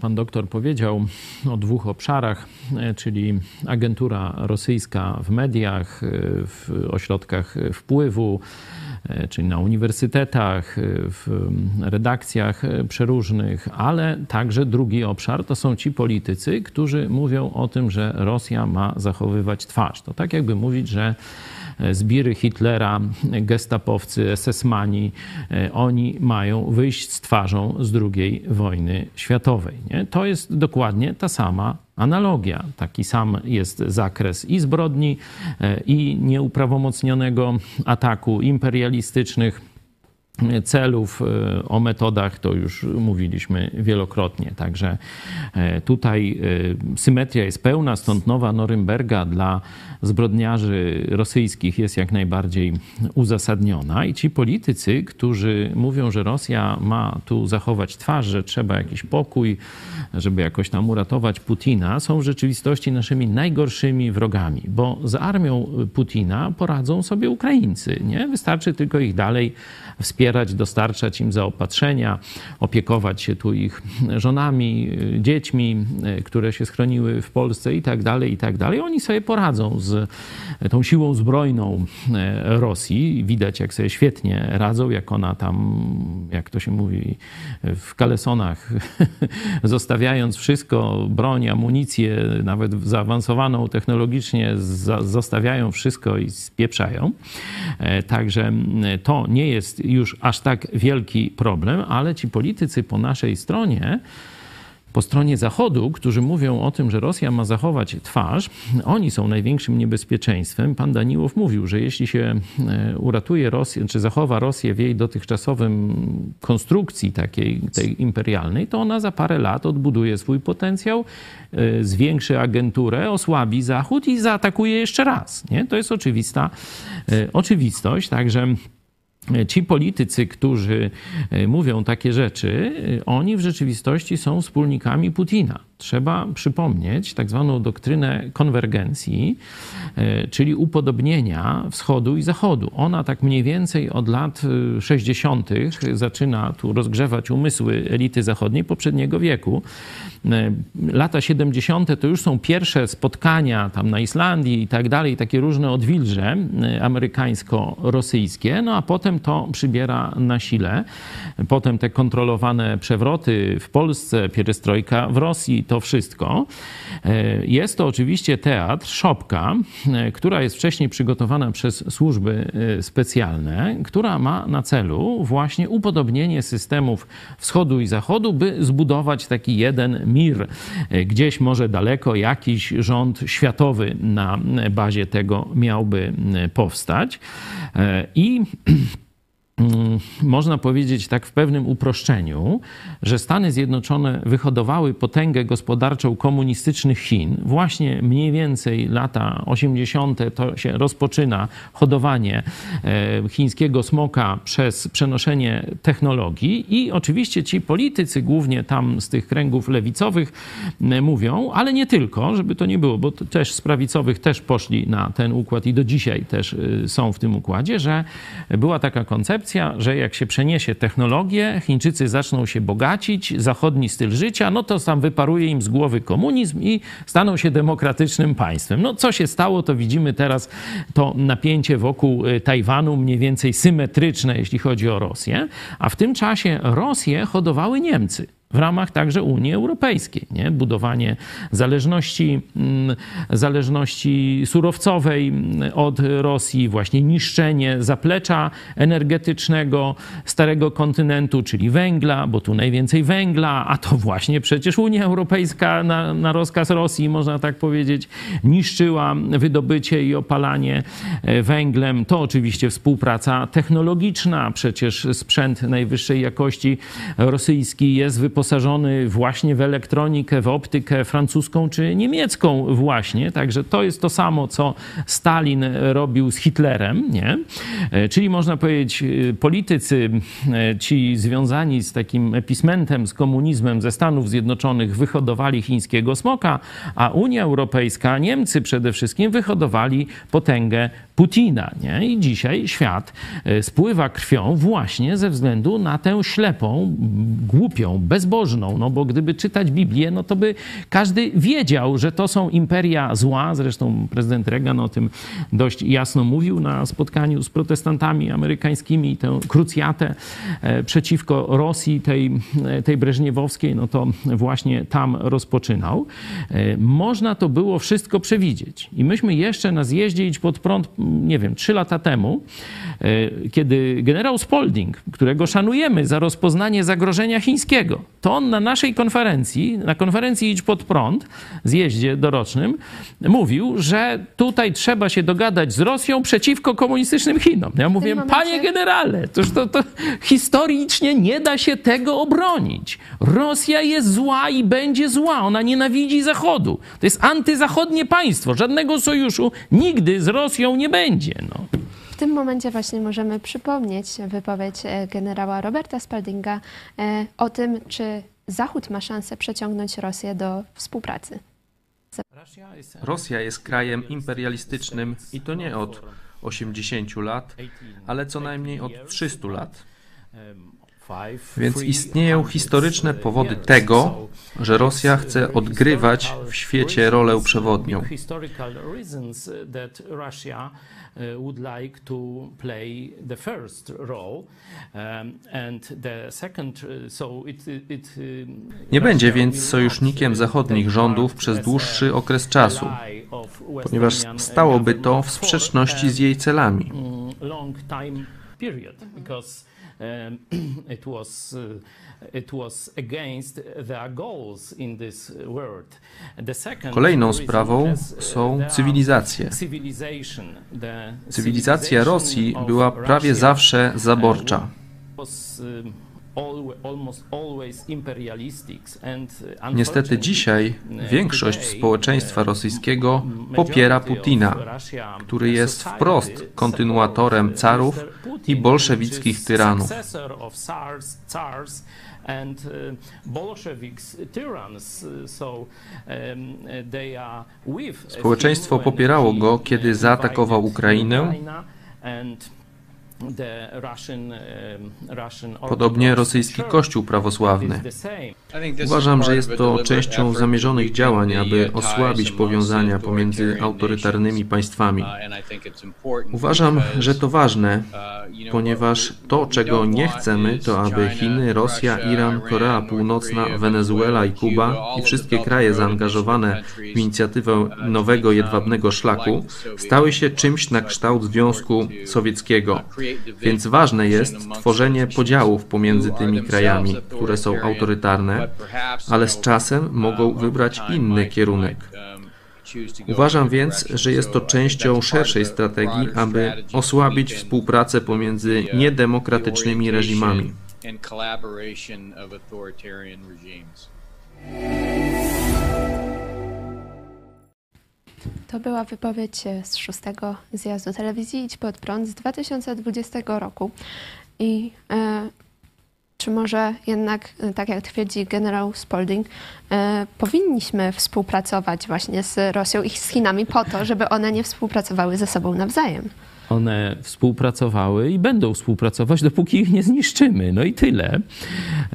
pan doktor powiedział o dwóch obszarach, czyli agentura rosyjska w mediach, w ośrodkach wpływu, czyli na uniwersytetach, w redakcjach przeróżnych, ale także drugi obszar to są ci politycy, którzy mówią o tym, że Rosja ma zachowywać twarz. To tak jakby mówić, że zbiry Hitlera, gestapowcy, SS-mani, e, oni mają wyjść z twarzą z II wojny światowej. Nie? To jest dokładnie ta sama analogia. Taki sam jest zakres i zbrodni, e, i nieuprawomocnionego ataku imperialistycznych celów, e, o metodach to już mówiliśmy wielokrotnie. Także tutaj symetria jest pełna, stąd nowa Norymberga dla zbrodniarzy rosyjskich jest jak najbardziej uzasadniona i ci politycy, którzy mówią, że Rosja ma tu zachować twarz, że trzeba jakiś pokój, żeby jakoś tam uratować Putina, są w rzeczywistości naszymi najgorszymi wrogami, bo z armią Putina poradzą sobie Ukraińcy. Nie? Wystarczy tylko ich dalej wspierać, dostarczać im zaopatrzenia, opiekować się tu ich żonami, dziećmi, które się schroniły w Polsce i tak dalej, i tak dalej. Oni sobie poradzą z tą siłą zbrojną e, Rosji. Widać, jak sobie świetnie radzą, jak ona tam, jak to się mówi, w kalesonach, zostawiając wszystko, broń, amunicję, nawet zaawansowaną technologicznie, zostawiają wszystko i spieprzają. E, także to nie jest już aż tak wielki problem, ale ci politycy po naszej stronie, po stronie Zachodu, którzy mówią o tym, że Rosja ma zachować twarz, oni są największym niebezpieczeństwem. Pan Daniłow mówił, że jeśli się e, uratuje Rosję, czy zachowa Rosję w jej dotychczasowym konstrukcji takiej, tej imperialnej, to ona za parę lat odbuduje swój potencjał, e, zwiększy agenturę, osłabi Zachód i zaatakuje jeszcze raz. Nie? To jest oczywista e, oczywistość, także ci politycy, którzy e, mówią takie rzeczy, e, oni w rzeczywistości są wspólnikami Putina. Trzeba przypomnieć tak zwaną doktrynę konwergencji, e, czyli upodobnienia wschodu i zachodu. Ona tak mniej więcej od lat 60. zaczyna tu rozgrzewać umysły elity zachodniej poprzedniego wieku. Lata 70. to już są pierwsze spotkania tam na Islandii i tak dalej, takie różne odwilże amerykańsko-rosyjskie, no a potem to przybiera na sile. Potem te kontrolowane przewroty w Polsce, pierestrojka w Rosji, to wszystko. E, jest to oczywiście teatr, szopka, e, która jest wcześniej przygotowana przez służby e, specjalne, która ma na celu właśnie upodobnienie systemów wschodu i zachodu, by zbudować taki jeden mir. Gdzieś może daleko jakiś rząd światowy na bazie tego miałby powstać. I można powiedzieć tak w pewnym uproszczeniu, że Stany Zjednoczone wyhodowały potęgę gospodarczą komunistycznych Chin. Właśnie mniej więcej lata 80. to się rozpoczyna hodowanie e, chińskiego smoka przez przenoszenie technologii i oczywiście ci politycy, głównie tam z tych kręgów lewicowych, mówią, ale nie tylko, żeby to nie było, bo też z prawicowych też poszli na ten układ i do dzisiaj też y, są w tym układzie, że była taka koncepcja, że jak się przeniesie technologię, Chińczycy zaczną się bogacić, zachodni styl życia, no to tam wyparuje im z głowy komunizm i staną się demokratycznym państwem. No co się stało, to widzimy teraz to napięcie wokół y, Tajwanu, mniej więcej symetryczne, jeśli chodzi o Rosję, a w tym czasie Rosję hodowały Niemcy w ramach także Unii Europejskiej. Nie? Budowanie zależności, mm, zależności surowcowej mm, od Rosji, właśnie niszczenie zaplecza energetycznego starego kontynentu, czyli węgla, bo tu najwięcej węgla, a to właśnie przecież Unia Europejska na, na rozkaz Rosji, można tak powiedzieć, niszczyła wydobycie i opalanie e, węglem. To oczywiście współpraca technologiczna, przecież sprzęt najwyższej jakości rosyjski jest wyposażony wyposażony właśnie w elektronikę, w optykę francuską czy niemiecką właśnie. Także to jest to samo, co Stalin robił z Hitlerem, nie? E, czyli można powiedzieć, e, politycy e, ci związani z takim epismentem, z komunizmem ze Stanów Zjednoczonych wyhodowali chińskiego smoka, a Unia Europejska, Niemcy przede wszystkim wyhodowali potęgę Putina. Nie? I dzisiaj świat spływa krwią właśnie ze względu na tę ślepą, głupią, bezbożną no bo gdyby czytać Biblię, no to by każdy wiedział, że to są imperia zła. Zresztą prezydent Reagan o tym dość jasno mówił na spotkaniu z protestantami amerykańskimi, tę krucjatę e, przeciwko Rosji, tej, e, tej breżniewowskiej, no to właśnie tam rozpoczynał. E, można to było wszystko przewidzieć. I myśmy jeszcze na zjeździe Pod Prąd, nie wiem, trzy lata temu, kiedy generał Spalding, którego szanujemy za rozpoznanie zagrożenia chińskiego, to on na naszej konferencji, na konferencji Idź Pod Prąd, zjeździe dorocznym, mówił, że tutaj trzeba się dogadać z Rosją przeciwko komunistycznym Chinom. Ja mówię, momencie... panie generale, to, to, to historycznie nie da się tego obronić. Rosja jest zła i będzie zła. Ona nienawidzi Zachodu. To jest antyzachodnie państwo. Żadnego sojuszu nigdy z Rosją nie będzie. No. W tym momencie właśnie możemy przypomnieć wypowiedź e, generała Roberta Spaldinga e, o tym, czy Zachód ma szansę przeciągnąć Rosję do współpracy. Rosja jest krajem imperialistycznym i to nie od 80 lat, ale co najmniej od 300 lat. Więc istnieją historyczne powody tego, że Rosja chce odgrywać w świecie rolę przewodnią. Uh, um, uh, Nie będzie więc sojusznikiem zachodnich rządów przez dłuższy okres czasu, ponieważ stałoby to w sprzeczności z jej celami. Um, it was uh, it was against their goals in this world. The second Kolejną sprawą są cywilizacje. Cywilizacja Rosji była prawie zawsze zaborcza. Niestety dzisiaj większość społeczeństwa rosyjskiego popiera Putina, który jest wprost kontynuatorem carów i bolszewickich tyranów. and uh, Społeczeństwo popierało go, kiedy zaatakował Ukrainę Podobnie rosyjski Kościół prawosławny. Uważam, że jest to częścią zamierzonych działań, aby osłabić powiązania pomiędzy autorytarnymi państwami. Uważam, że to ważne, ponieważ to, czego nie chcemy, to aby Chiny, Rosja, Iran, Korea Północna, Wenezuela i Kuba i wszystkie kraje zaangażowane w inicjatywę nowego jedwabnego szlaku stały się czymś na kształt Związku Sowieckiego. Więc ważne jest tworzenie podziałów pomiędzy tymi krajami, które są autorytarne, ale z czasem mogą wybrać inny kierunek. Uważam więc, że jest to częścią szerszej strategii, aby osłabić współpracę pomiędzy niedemokratycznymi reżimami. To była wypowiedź z szóstego zjazdu telewizji Idź Pod Prąd z 2020 roku. I e, czy może jednak, e, tak jak twierdzi generał Spalding, e, powinniśmy współpracować właśnie z Rosją i z Chinami po to, żeby one nie współpracowały ze sobą nawzajem? One współpracowały i będą współpracować, dopóki ich nie zniszczymy. No i tyle.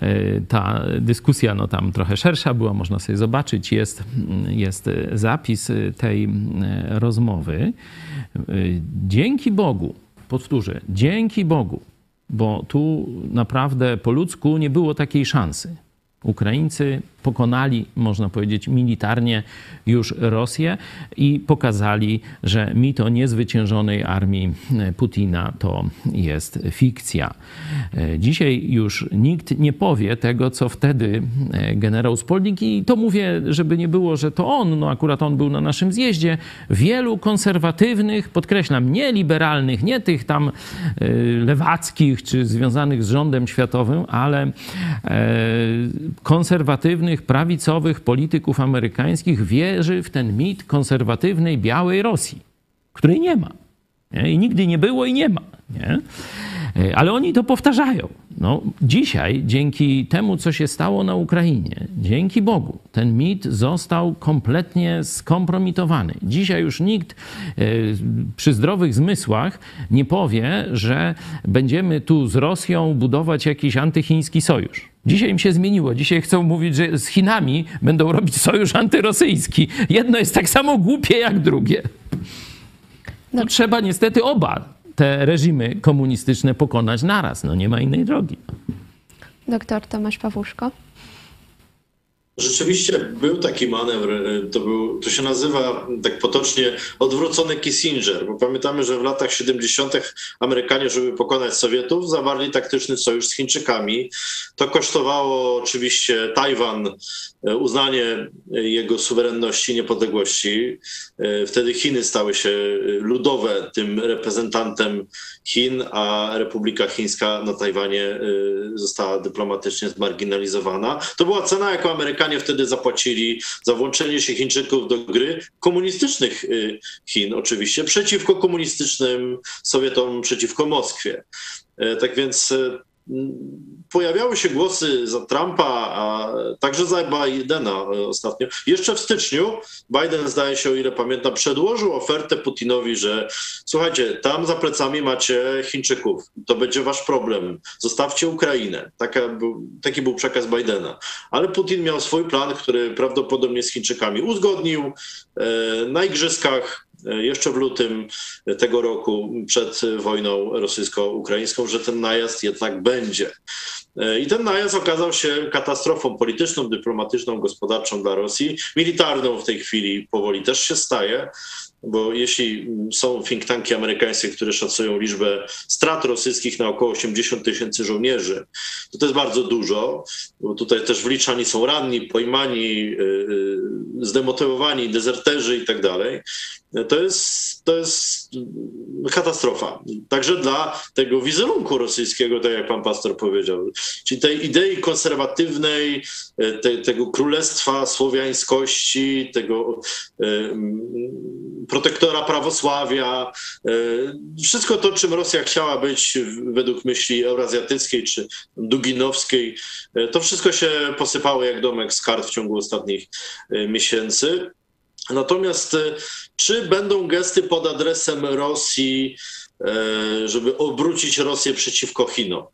E, ta dyskusja no, tam trochę szersza była, można sobie zobaczyć. Jest, jest zapis tej rozmowy. Dzięki Bogu, powtórzę, dzięki Bogu, bo tu naprawdę po ludzku nie było takiej szansy. Ukraińcy pokonali, można powiedzieć, militarnie już Rosję i pokazali, że mit o niezwyciężonej armii Putina to jest fikcja. Dzisiaj już nikt nie powie tego, co wtedy generał Spolnik, i to mówię, żeby nie było, że to on, no akurat on był na naszym zjeździe, wielu konserwatywnych, podkreślam, nie liberalnych, nie tych tam e, lewackich czy związanych z rządem światowym, ale e, prawicowych polityków amerykańskich wierzy w ten mit konserwatywnej białej Rosji, której nie ma. Nie? I nigdy nie było i nie ma. Nie? E, ale oni to powtarzają. No, dzisiaj, dzięki temu, co się stało na Ukrainie, dzięki Bogu, ten mit został kompletnie skompromitowany. Dzisiaj już nikt e, przy zdrowych zmysłach nie powie, że będziemy tu z Rosją budować jakiś antychiński sojusz. Dzisiaj im się zmieniło. Dzisiaj chcą mówić, że z Chinami będą robić sojusz antyrosyjski. Jedno jest tak samo głupie jak drugie. No, trzeba niestety oba te reżimy komunistyczne pokonać naraz. No nie ma innej drogi. Doktor Tomasz Pawłuszko. Rzeczywiście był taki manewr, to, był, to się nazywa tak potocznie odwrócony Kissinger, bo pamiętamy, że w latach 70. Amerykanie, żeby pokonać Sowietów, zawarli taktyczny sojusz z Chińczykami. To kosztowało oczywiście Tajwan E, uznanie jego suwerenności, niepodległości. E, wtedy Chiny stały się ludowe tym reprezentantem Chin, a Republika Chińska na Tajwanie e, została dyplomatycznie zmarginalizowana. To była cena, jaką Amerykanie wtedy zapłacili za włączenie się Chińczyków do gry komunistycznych Chin, oczywiście, przeciwko komunistycznym Sowietom, przeciwko Moskwie. Tak więc pojawiały się głosy za Trumpa, a także za Bidena e, ostatnio. Jeszcze w styczniu Biden, zdaje się, o ile pamiętam, przedłożył ofertę Putinowi, że słuchajcie, tam za plecami macie Chińczyków, to będzie wasz problem, zostawcie Ukrainę. Taka taki był przekaz Bidena. Ale Putin miał swój plan, który prawdopodobnie z Chińczykami uzgodnił. E, na igrzyskach E, jeszcze w lutym tego roku, przed wojną rosyjsko-ukraińską, że ten najazd jednak będzie. E, I ten najazd okazał się katastrofą polityczną, dyplomatyczną, gospodarczą dla Rosji. Militarną w tej chwili powoli też się staje bo jeśli są think tanki amerykańskie, które szacują liczbę strat rosyjskich na około 80 tysięcy żołnierzy, to to jest bardzo dużo, bo tutaj też wliczani są ranni, pojmani, y, y, zdemotywowani, dezerterzy i tak dalej, to jest, to jest katastrofa. Także dla tego wizerunku rosyjskiego, tak jak pan pastor powiedział, czyli tej idei konserwatywnej, te, tego królestwa słowiańskości, tego protektora prawosławia, wszystko to, czym Rosja chciała być według myśli eurazjatyckiej czy duginowskiej, to wszystko się posypało jak domek z kart w ciągu ostatnich miesięcy. Natomiast e, czy będą gesty pod adresem Rosji, e, żeby obrócić Rosję przeciwko Chinom?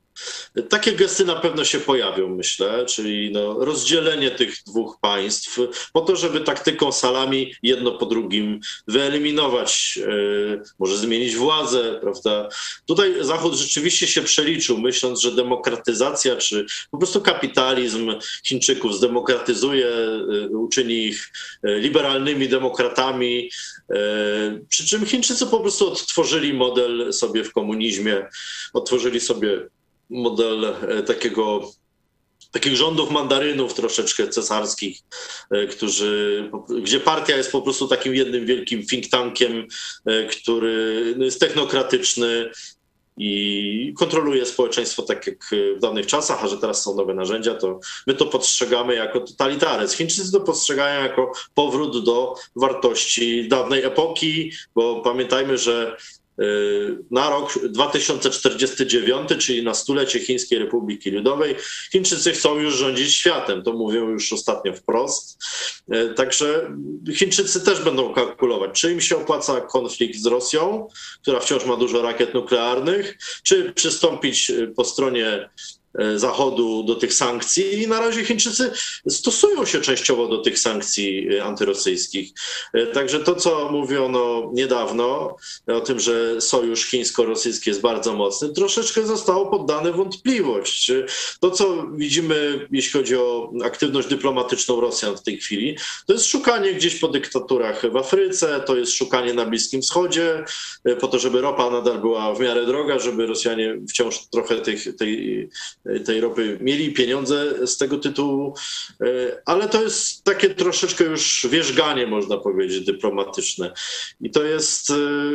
Takie gesty na pewno się pojawią, myślę, czyli no, rozdzielenie tych dwóch państw po to, żeby taktyką salami jedno po drugim wyeliminować, yy, może zmienić władzę, prawda? Tutaj Zachód rzeczywiście się przeliczył, myśląc, że demokratyzacja czy po prostu kapitalizm Chińczyków zdemokratyzuje, yy, uczyni ich yy, liberalnymi demokratami, przy czym Chińczycy po prostu odtworzyli model sobie w komunizmie, odtworzyli sobie model e, takiego takich rządów mandarynów troszeczkę cesarskich, e, którzy, gdzie partia jest po prostu takim jednym wielkim think tankiem, e, który no, jest technokratyczny i kontroluje społeczeństwo tak jak w dawnych czasach, a że teraz są nowe narzędzia, to my to postrzegamy jako totalitaryzm. Chińczycy to postrzegają jako powrót do wartości dawnej epoki, bo pamiętajmy, że na rok 2049, czyli na stulecie Chińskiej Republiki Ludowej, Chińczycy chcą już rządzić światem. To mówią już ostatnio wprost. E, także Chińczycy też będą kalkulować, czy im się opłaca konflikt z Rosją, która wciąż ma dużo rakiet nuklearnych, czy przystąpić po stronie E, Zachodu do tych sankcji i na razie Chińczycy stosują się częściowo do tych sankcji e, antyrosyjskich. E, także to, co mówiono niedawno o tym, że sojusz chińsko-rosyjski jest bardzo mocny, troszeczkę zostało poddane wątpliwość. To, co widzimy, jeśli chodzi o aktywność dyplomatyczną Rosjan w tej chwili, to jest szukanie gdzieś po dyktaturach w Afryce, to jest szukanie na Bliskim Wschodzie, po to, żeby ropa nadal była w miarę droga, żeby Rosjanie wciąż trochę tych, tej tej ropy mieli pieniądze z tego tytułu, e, ale to jest takie troszeczkę już wierzganie, można powiedzieć, dyplomatyczne. I to jest e,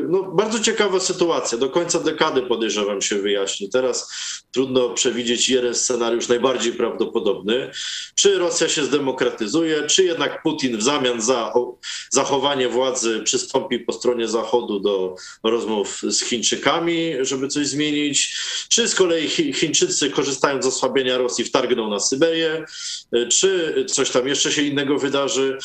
no, bardzo ciekawa sytuacja. Do końca dekady podejrzewam się wyjaśni. Teraz trudno przewidzieć jeden scenariusz najbardziej prawdopodobny. Czy Rosja się zdemokratyzuje, czy jednak Putin w zamian za zachowanie władzy przystąpi po stronie Zachodu do rozmów z Chińczykami, żeby coś zmienić, czy z kolei Chińczycy korzystając z osłabienia Rosji wtargną na Syberię, czy coś tam jeszcze się innego wydarzy.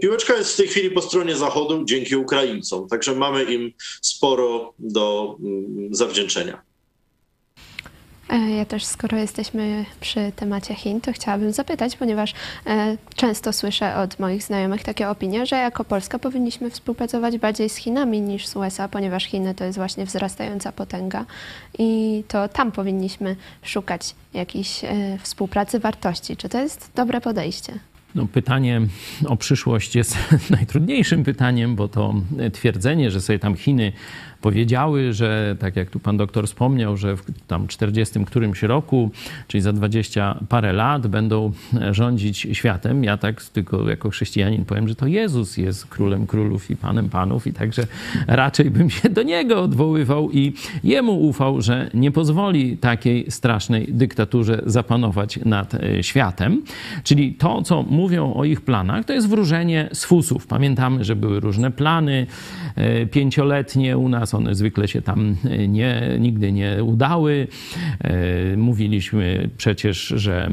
Piłeczka jest w tej chwili po stronie Zachodu dzięki Ukraińcom, także mamy im sporo do mm, zawdzięczenia. E, ja też, skoro jesteśmy przy temacie Chin, to chciałabym zapytać, ponieważ e, często słyszę od moich znajomych takie opinie, że jako Polska powinniśmy współpracować bardziej z Chinami niż z USA, ponieważ Chiny to jest właśnie wzrastająca potęga i to tam powinniśmy szukać jakiejś e, współpracy wartości. Czy to jest dobre podejście? No, pytanie o przyszłość jest najtrudniejszym pytaniem, bo to twierdzenie, że sobie tam Chiny powiedziały, że tak jak tu pan doktor wspomniał, że w tam 40 którymś roku, czyli za 20 parę lat będą rządzić światem. Ja tak tylko jako chrześcijanin powiem, że to Jezus jest królem królów i panem panów i także raczej bym się do niego odwoływał i jemu ufał, że nie pozwoli takiej strasznej dyktaturze zapanować nad e, światem. Czyli to, co mówią o ich planach, to jest wróżenie z fusów. Pamiętamy, że były różne plany e, pięcioletnie u nas one zwykle się tam e, nie, nigdy nie udały. E, mówiliśmy przecież, że e,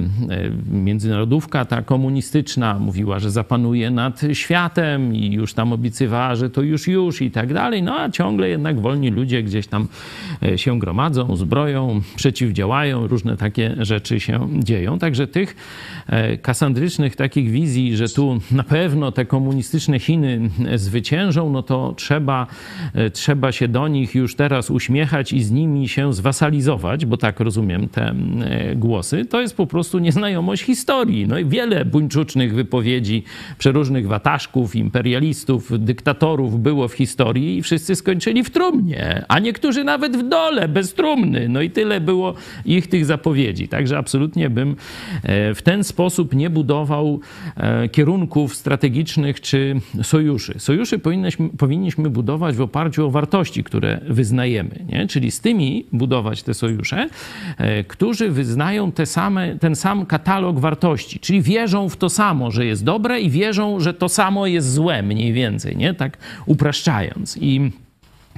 międzynarodówka ta komunistyczna mówiła, że zapanuje nad światem i już tam obiecywała, że to już już i tak dalej. No a ciągle jednak wolni ludzie gdzieś tam się gromadzą, zbroją, przeciwdziałają, różne takie rzeczy się dzieją. Także tych kasandrycznych takich wizji, że tu na pewno te komunistyczne Chiny zwyciężą, no to trzeba, trzeba się do nich już teraz uśmiechać i z nimi się zwasalizować, bo tak rozumiem te e, głosy, to jest po prostu nieznajomość historii. No i wiele buńczucznych wypowiedzi przeróżnych wataszków, imperialistów, dyktatorów było w historii i wszyscy skończyli w trumnie, a niektórzy nawet w dole, bez trumny. No i tyle było ich tych zapowiedzi. Także absolutnie bym e, w ten sposób nie budował e, kierunków strategicznych czy sojuszy. Sojuszy powinniśmy, powinniśmy budować w oparciu o wartości, które wyznajemy. Nie? Czyli z tymi budować te sojusze, e, którzy wyznają te same, ten sam katalog wartości, czyli wierzą w to samo, że jest dobre i wierzą, że to samo jest złe, mniej więcej, nie? tak upraszczając. I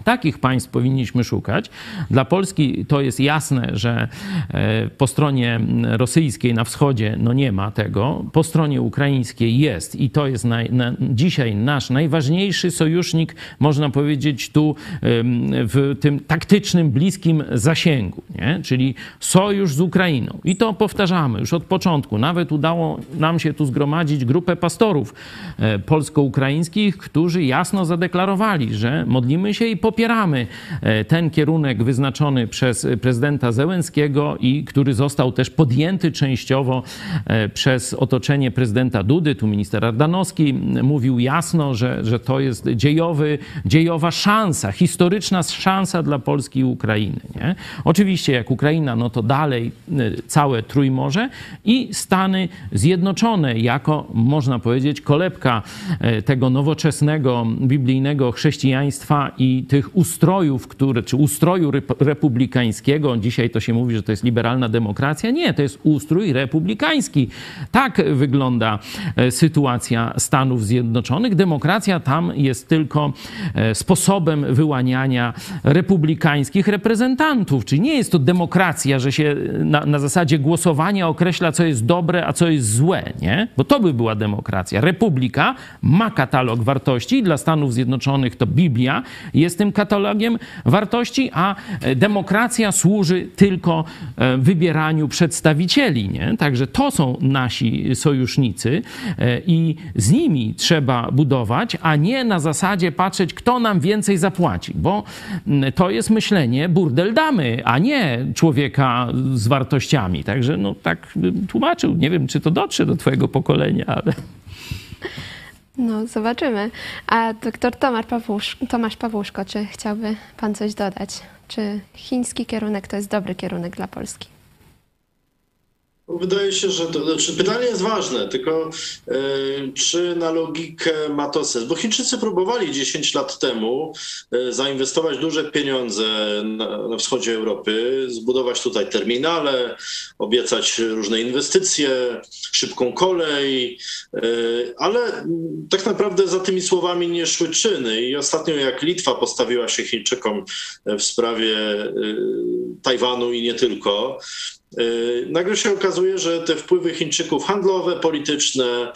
Takich państw powinniśmy szukać. Dla Polski to jest jasne, że e, po stronie rosyjskiej na wschodzie no nie ma tego, po stronie ukraińskiej jest i to jest na, na, dzisiaj nasz najważniejszy sojusznik, można powiedzieć tu w tym taktycznym, bliskim zasięgu, nie? czyli sojusz z Ukrainą. I to powtarzamy już od początku. Nawet udało nam się tu zgromadzić grupę pastorów e, polsko-ukraińskich, którzy jasno zadeklarowali, że modlimy się i po popieramy ten kierunek wyznaczony przez prezydenta Zełenskiego i który został też podjęty częściowo przez otoczenie prezydenta Dudy. Tu minister Ardanowski mówił jasno, że, że to jest dziejowy, dziejowa szansa, historyczna szansa dla Polski i Ukrainy. Nie? Oczywiście jak Ukraina, no to dalej całe Trójmorze i Stany Zjednoczone jako, można powiedzieć, kolebka e, tego nowoczesnego, biblijnego chrześcijaństwa i tych ustrojów, które, czy ustroju republikańskiego, dzisiaj to się mówi, że to jest liberalna demokracja. Nie, to jest ustrój republikański. Tak wygląda e, sytuacja Stanów Zjednoczonych. Demokracja tam jest tylko e, sposobem wyłaniania republikańskich reprezentantów. Czyli nie jest to demokracja, że się na, na zasadzie głosowania określa, co jest dobre, a co jest złe, nie? Bo to by była demokracja. Republika ma katalog wartości i dla Stanów Zjednoczonych to Biblia jest tym katalogiem wartości, a e, demokracja służy tylko e, wybieraniu przedstawicieli, nie? Także to są nasi sojusznicy e, i z nimi trzeba budować, a nie na zasadzie patrzeć, kto nam więcej zapłaci, bo to jest myślenie burdel damy, a nie człowieka z wartościami. Także no tak tłumaczył. Nie wiem, czy to dotrze do twojego pokolenia, ale... No, zobaczymy. A doktor Tomasz, Pawłusz, Tomasz Pawłuszko, czy chciałby pan coś dodać? Czy chiński kierunek to jest dobry kierunek dla Polski? Wydaje się, że to, znaczy pytanie jest ważne, tylko e, czy na logikę ma to sens? Bo Chińczycy próbowali 10 lat temu e, zainwestować duże pieniądze na, na, wschodzie Europy, zbudować tutaj terminale, obiecać różne inwestycje, szybką kolej, e, ale tak naprawdę za tymi słowami nie szły czyny. I ostatnio jak Litwa postawiła się Chińczykom w sprawie Tajwanu i nie tylko, Y, nagle się okazuje, że te wpływy Chińczyków handlowe, polityczne,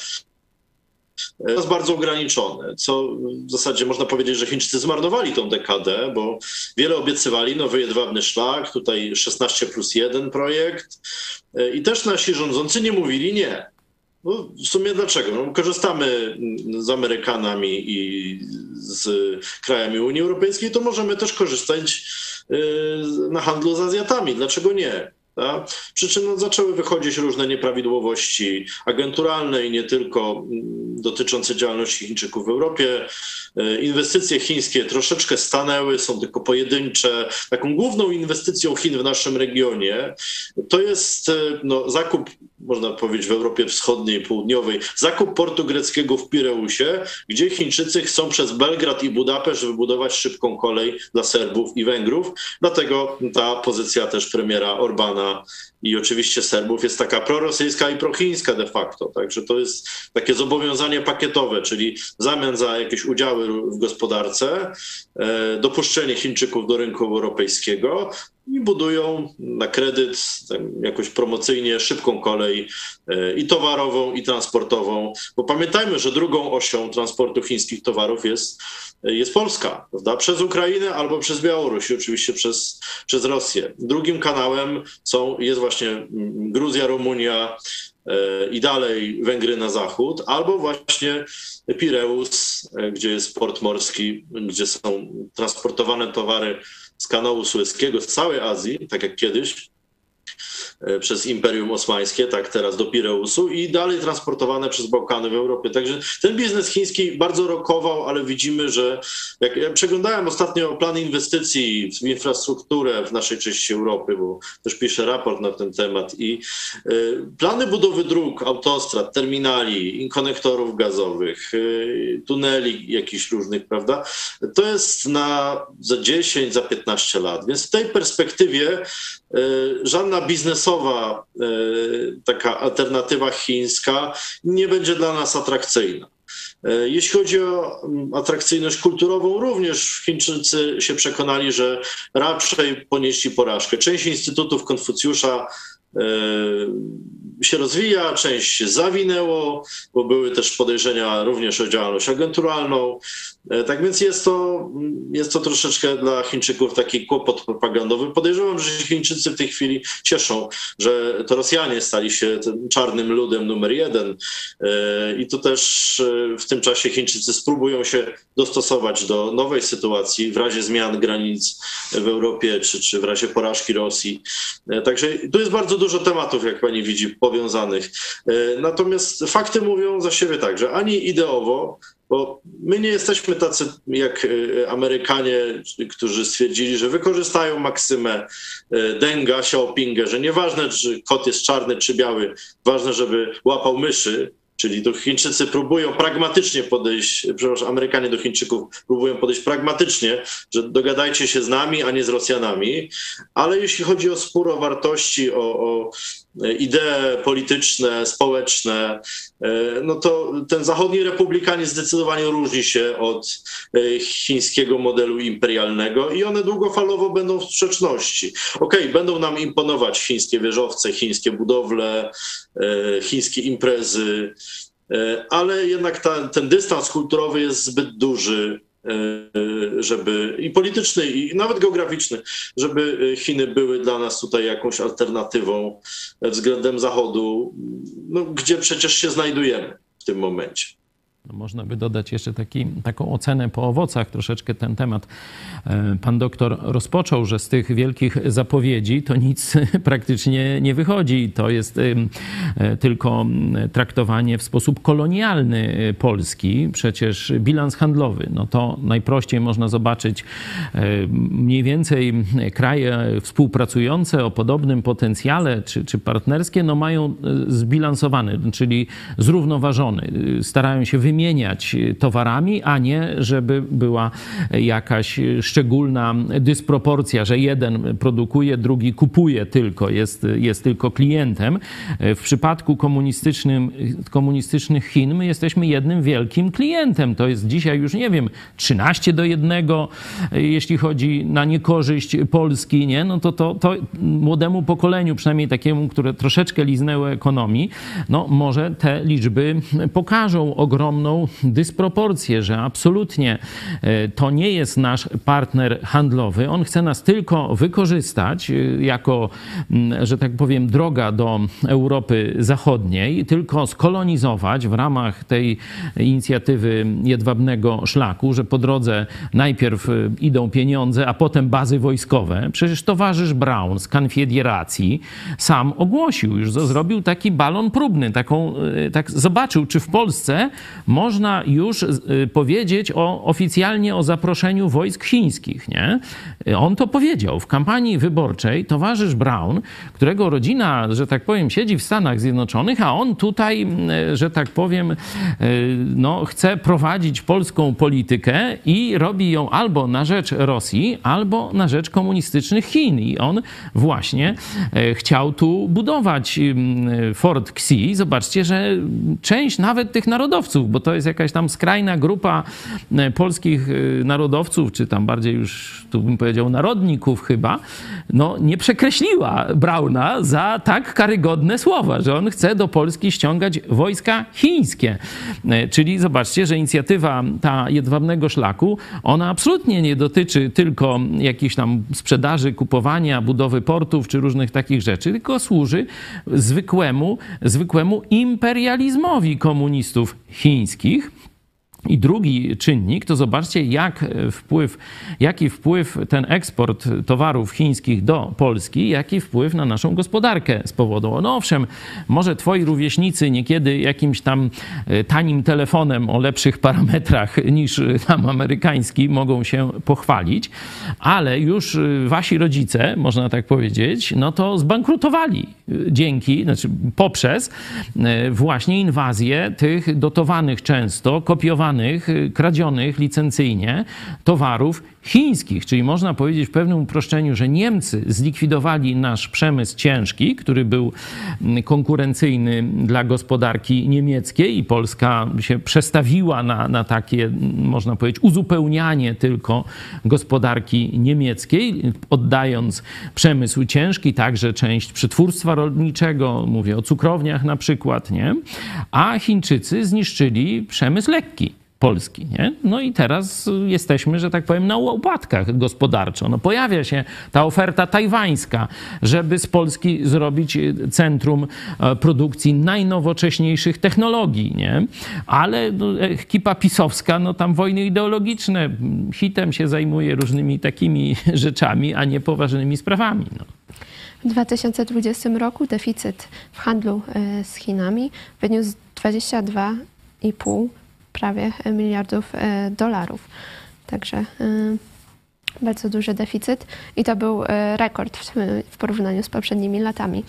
jest bardzo ograniczone, co w zasadzie można powiedzieć, że Chińczycy zmarnowali tą dekadę, bo wiele obiecywali, nowy jedwabny szlak, tutaj 16 plus 1 projekt y, i też nasi rządzący nie mówili nie. No, w sumie dlaczego? No, korzystamy z Amerykanami i z krajami Unii Europejskiej, to możemy też korzystać na handlu z Azjatami. Dlaczego nie? Tak? Przy czym no, zaczęły wychodzić różne nieprawidłowości agenturalne i nie tylko mm, dotyczące działalności Chińczyków w Europie. E, inwestycje chińskie troszeczkę stanęły, są tylko pojedyncze. Taką główną inwestycją Chin w naszym regionie to jest e, no, zakup, można powiedzieć, w Europie Wschodniej, Południowej, zakup portu greckiego w Pireusie, gdzie Chińczycy chcą przez Belgrad i Budapeszt wybudować szybką kolej dla Serbów i Węgrów. Dlatego ta pozycja też premiera Orbana i oczywiście Serbów jest taka prorosyjska i prochińska de facto. Także to jest takie zobowiązanie pakietowe, czyli w zamian za jakieś udziały w gospodarce, e, dopuszczenie Chińczyków do rynku europejskiego i budują na kredyt jakoś promocyjnie szybką kolej e, i towarową, i transportową. Bo pamiętajmy, że drugą osią transportu chińskich towarów jest jest Polska, prawda? Przez Ukrainę albo przez Białoruś, oczywiście przez, przez Rosję. Drugim kanałem są, jest właśnie mm, Gruzja, Rumunia e, i dalej Węgry na zachód, albo właśnie Pireus, e, gdzie jest port morski, gdzie są transportowane towary z kanału Sueskiego, z całej Azji, tak jak kiedyś, przez Imperium Osmańskie, tak teraz do Pireusu i dalej transportowane przez Bałkany w Europie. Także ten biznes chiński bardzo rokował, ale widzimy, że jak ja przeglądałem ostatnio plany inwestycji w infrastrukturę w naszej części Europy, bo też piszę raport na ten temat i y, plany budowy dróg, autostrad, terminali, konektorów gazowych, y, tuneli jakichś różnych, prawda? To jest na za 10, za 15 lat. Więc w tej perspektywie żadna biznesowa e, taka alternatywa chińska nie będzie dla nas atrakcyjna. E, jeśli chodzi o atrakcyjność kulturową, również Chińczycy się przekonali, że raczej ponieśli porażkę. Część instytutów Konfucjusza e, się rozwija, część się zawinęło, bo były też podejrzenia również o działalność agenturalną. E, tak więc jest to, jest to troszeczkę dla Chińczyków taki kłopot propagandowy. Podejrzewam, że Chińczycy w tej chwili cieszą, że to Rosjanie stali się czarnym ludem numer jeden. E, I tu też e, w tym czasie Chińczycy spróbują się dostosować do nowej sytuacji w razie zmian granic w Europie czy, czy w razie porażki Rosji. Także tu jest bardzo dużo tematów, jak pani widzi, powiązanych. Natomiast fakty mówią za siebie tak, że ani ideowo, bo my nie jesteśmy tacy jak e, Amerykanie, którzy stwierdzili, że wykorzystają maksymę e, Denga, Xiaopinga, że nieważne, czy kot jest czarny czy biały, ważne, żeby łapał myszy. Czyli to Chińczycy próbują pragmatycznie podejść, przepraszam, Amerykanie do Chińczyków próbują podejść pragmatycznie, że dogadajcie się z nami, a nie z Rosjanami. Ale jeśli chodzi o spór o wartości, o, o idee polityczne, społeczne, e, no to ten zachodni republikanizm zdecydowanie różni się od e, chińskiego modelu imperialnego i one długofalowo będą w sprzeczności. Okej, okay, będą nam imponować chińskie wieżowce, chińskie budowle, e, chińskie imprezy, ale jednak ta, ten dystans kulturowy jest zbyt duży żeby i polityczny, i nawet geograficzny, żeby Chiny były dla nas tutaj jakąś alternatywą względem Zachodu, no, gdzie przecież się znajdujemy w tym momencie. No można by dodać jeszcze taki, taką ocenę po owocach. Troszeczkę ten temat e, pan doktor rozpoczął, że z tych wielkich zapowiedzi to nic praktycznie nie wychodzi. To jest e, tylko traktowanie w sposób kolonialny e, Polski. Przecież bilans handlowy, no to najprościej można zobaczyć mniej więcej kraje współpracujące o podobnym potencjale czy, czy partnerskie, no mają zbilansowany, czyli zrównoważony. Starają się wymienić wymieniać towarami, a nie żeby była jakaś szczególna dysproporcja, że jeden produkuje, drugi kupuje tylko, jest, jest tylko klientem. W przypadku komunistycznym, komunistycznych Chin my jesteśmy jednym wielkim klientem. To jest dzisiaj już, nie wiem, 13 do 1, jeśli chodzi na niekorzyść Polski, nie? no to, to, to młodemu pokoleniu, przynajmniej takiemu, które troszeczkę liznęło ekonomii, no może te liczby pokażą ogromną ogromną dysproporcję, że absolutnie e, to nie jest nasz partner handlowy. On chce nas tylko wykorzystać e, jako, że tak powiem, droga do Europy Zachodniej, tylko skolonizować w ramach tej inicjatywy jedwabnego szlaku, że po drodze najpierw e, idą pieniądze, a potem bazy wojskowe. Przecież towarzysz Brown z Konfederacji sam ogłosił, już zrobił taki balon próbny, taką, tak zobaczył, czy w Polsce można już y, powiedzieć o, oficjalnie o zaproszeniu wojsk chińskich. Nie? On to powiedział. W kampanii wyborczej towarzysz Brown, którego rodzina, że tak powiem, siedzi w Stanach Zjednoczonych, a on tutaj, y, że tak powiem, y, no, chce prowadzić polską politykę i robi ją albo na rzecz Rosji, albo na rzecz komunistycznych Chin. I on właśnie chciał tu budować Fort Xi. Zobaczcie, że część nawet tych narodowców, bo to jest jakaś tam skrajna grupa e, polskich e, narodowców, czy tam bardziej już, tu bym powiedział, narodników chyba, no nie przekreśliła Brauna za tak karygodne słowa, że on chce do Polski ściągać wojska chińskie. E, czyli zobaczcie, że inicjatywa ta jedwabnego szlaku, ona absolutnie nie dotyczy tylko jakichś tam sprzedaży, kupowania, budowy portów czy różnych takich rzeczy, tylko służy zwykłemu, zwykłemu imperializmowi komunistów chińskich. I drugi czynnik to zobaczcie, jak wpływ, jaki wpływ ten eksport towarów chińskich do Polski, jaki wpływ na naszą gospodarkę spowodował. No owszem, może twoi rówieśnicy niekiedy jakimś tam e, tanim telefonem o lepszych parametrach niż tam amerykański mogą się pochwalić, ale już e, wasi rodzice, można tak powiedzieć, no to zbankrutowali dzięki, znaczy poprzez właśnie inwazję tych dotowanych często, kopiowanych Y, kradzionych licencyjnie towarów chińskich. Czyli można powiedzieć w pewnym uproszczeniu, że Niemcy zlikwidowali nasz przemysł ciężki, który był konkurencyjny dla gospodarki niemieckiej i Polska się przestawiła na, na takie, można powiedzieć, uzupełnianie tylko gospodarki niemieckiej, oddając przemysł ciężki, także część przetwórstwa prawa rolniczego, mówię o cukrowniach na przykład, nie? A Chińczycy zniszczyli przemysł lekki. Polski. Nie? No i teraz jesteśmy, że tak powiem, na łopatkach gospodarczo. No pojawia się ta oferta tajwańska, żeby z Polski zrobić centrum e, produkcji najnowocześniejszych technologii. Nie? Ale no, ekipa pisowska, no tam wojny ideologiczne, hitem się zajmuje różnymi takimi rzeczami, a nie poważnymi sprawami. No. W 2020 roku deficyt w handlu e, z Chinami wyniósł 22,5 prawie miliardów e, dolarów. Także e, bardzo duży deficyt i to był rekord w, porównaniu z poprzednimi latami.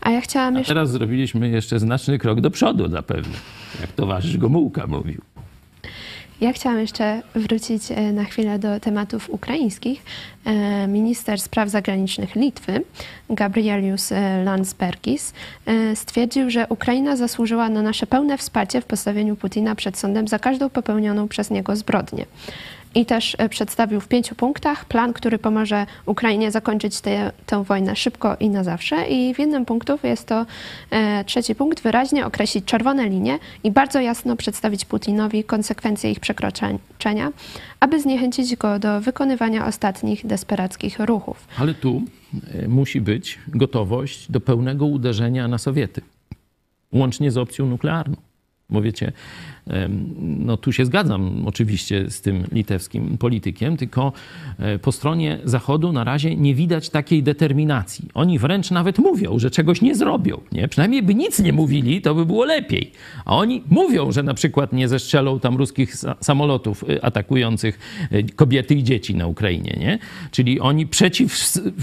A ja chciałam jeszcze... A teraz zrobiliśmy jeszcze znaczny krok do przodu zapewne, jak towarzysz Gomułka mówił. Ja chciałam jeszcze wrócić e, na chwilę do tematów ukraińskich. E, minister spraw zagranicznych Litwy, Gabrielius e, Landsbergis, stwierdził, że Ukraina zasłużyła na nasze pełne wsparcie w postawieniu Putina przed sądem za każdą popełnioną przez niego zbrodnię i też e, przedstawił w pięciu punktach plan, który pomoże Ukrainie zakończyć tę, tę wojnę szybko i na zawsze. I w jednym punktu jest to e, trzeci punkt, wyraźnie określić czerwone linie i bardzo jasno przedstawić Putinowi konsekwencje ich przekroczenia, aby zniechęcić go do wykonywania ostatnich desperackich ruchów. Ale tu e, musi być gotowość do pełnego uderzenia na Sowiety, łącznie z opcją nuklearną. Bo wiecie, no tu się zgadzam oczywiście z tym litewskim politykiem, tylko e, po stronie Zachodu na razie nie widać takiej determinacji. Oni wręcz nawet mówią, że czegoś nie zrobią. Nie? Przynajmniej by nic nie mówili, to by było lepiej. A oni mówią, że na przykład nie zestrzelą tam ruskich samolotów e, atakujących e, kobiety i dzieci na Ukrainie. Nie? Czyli oni przeciw,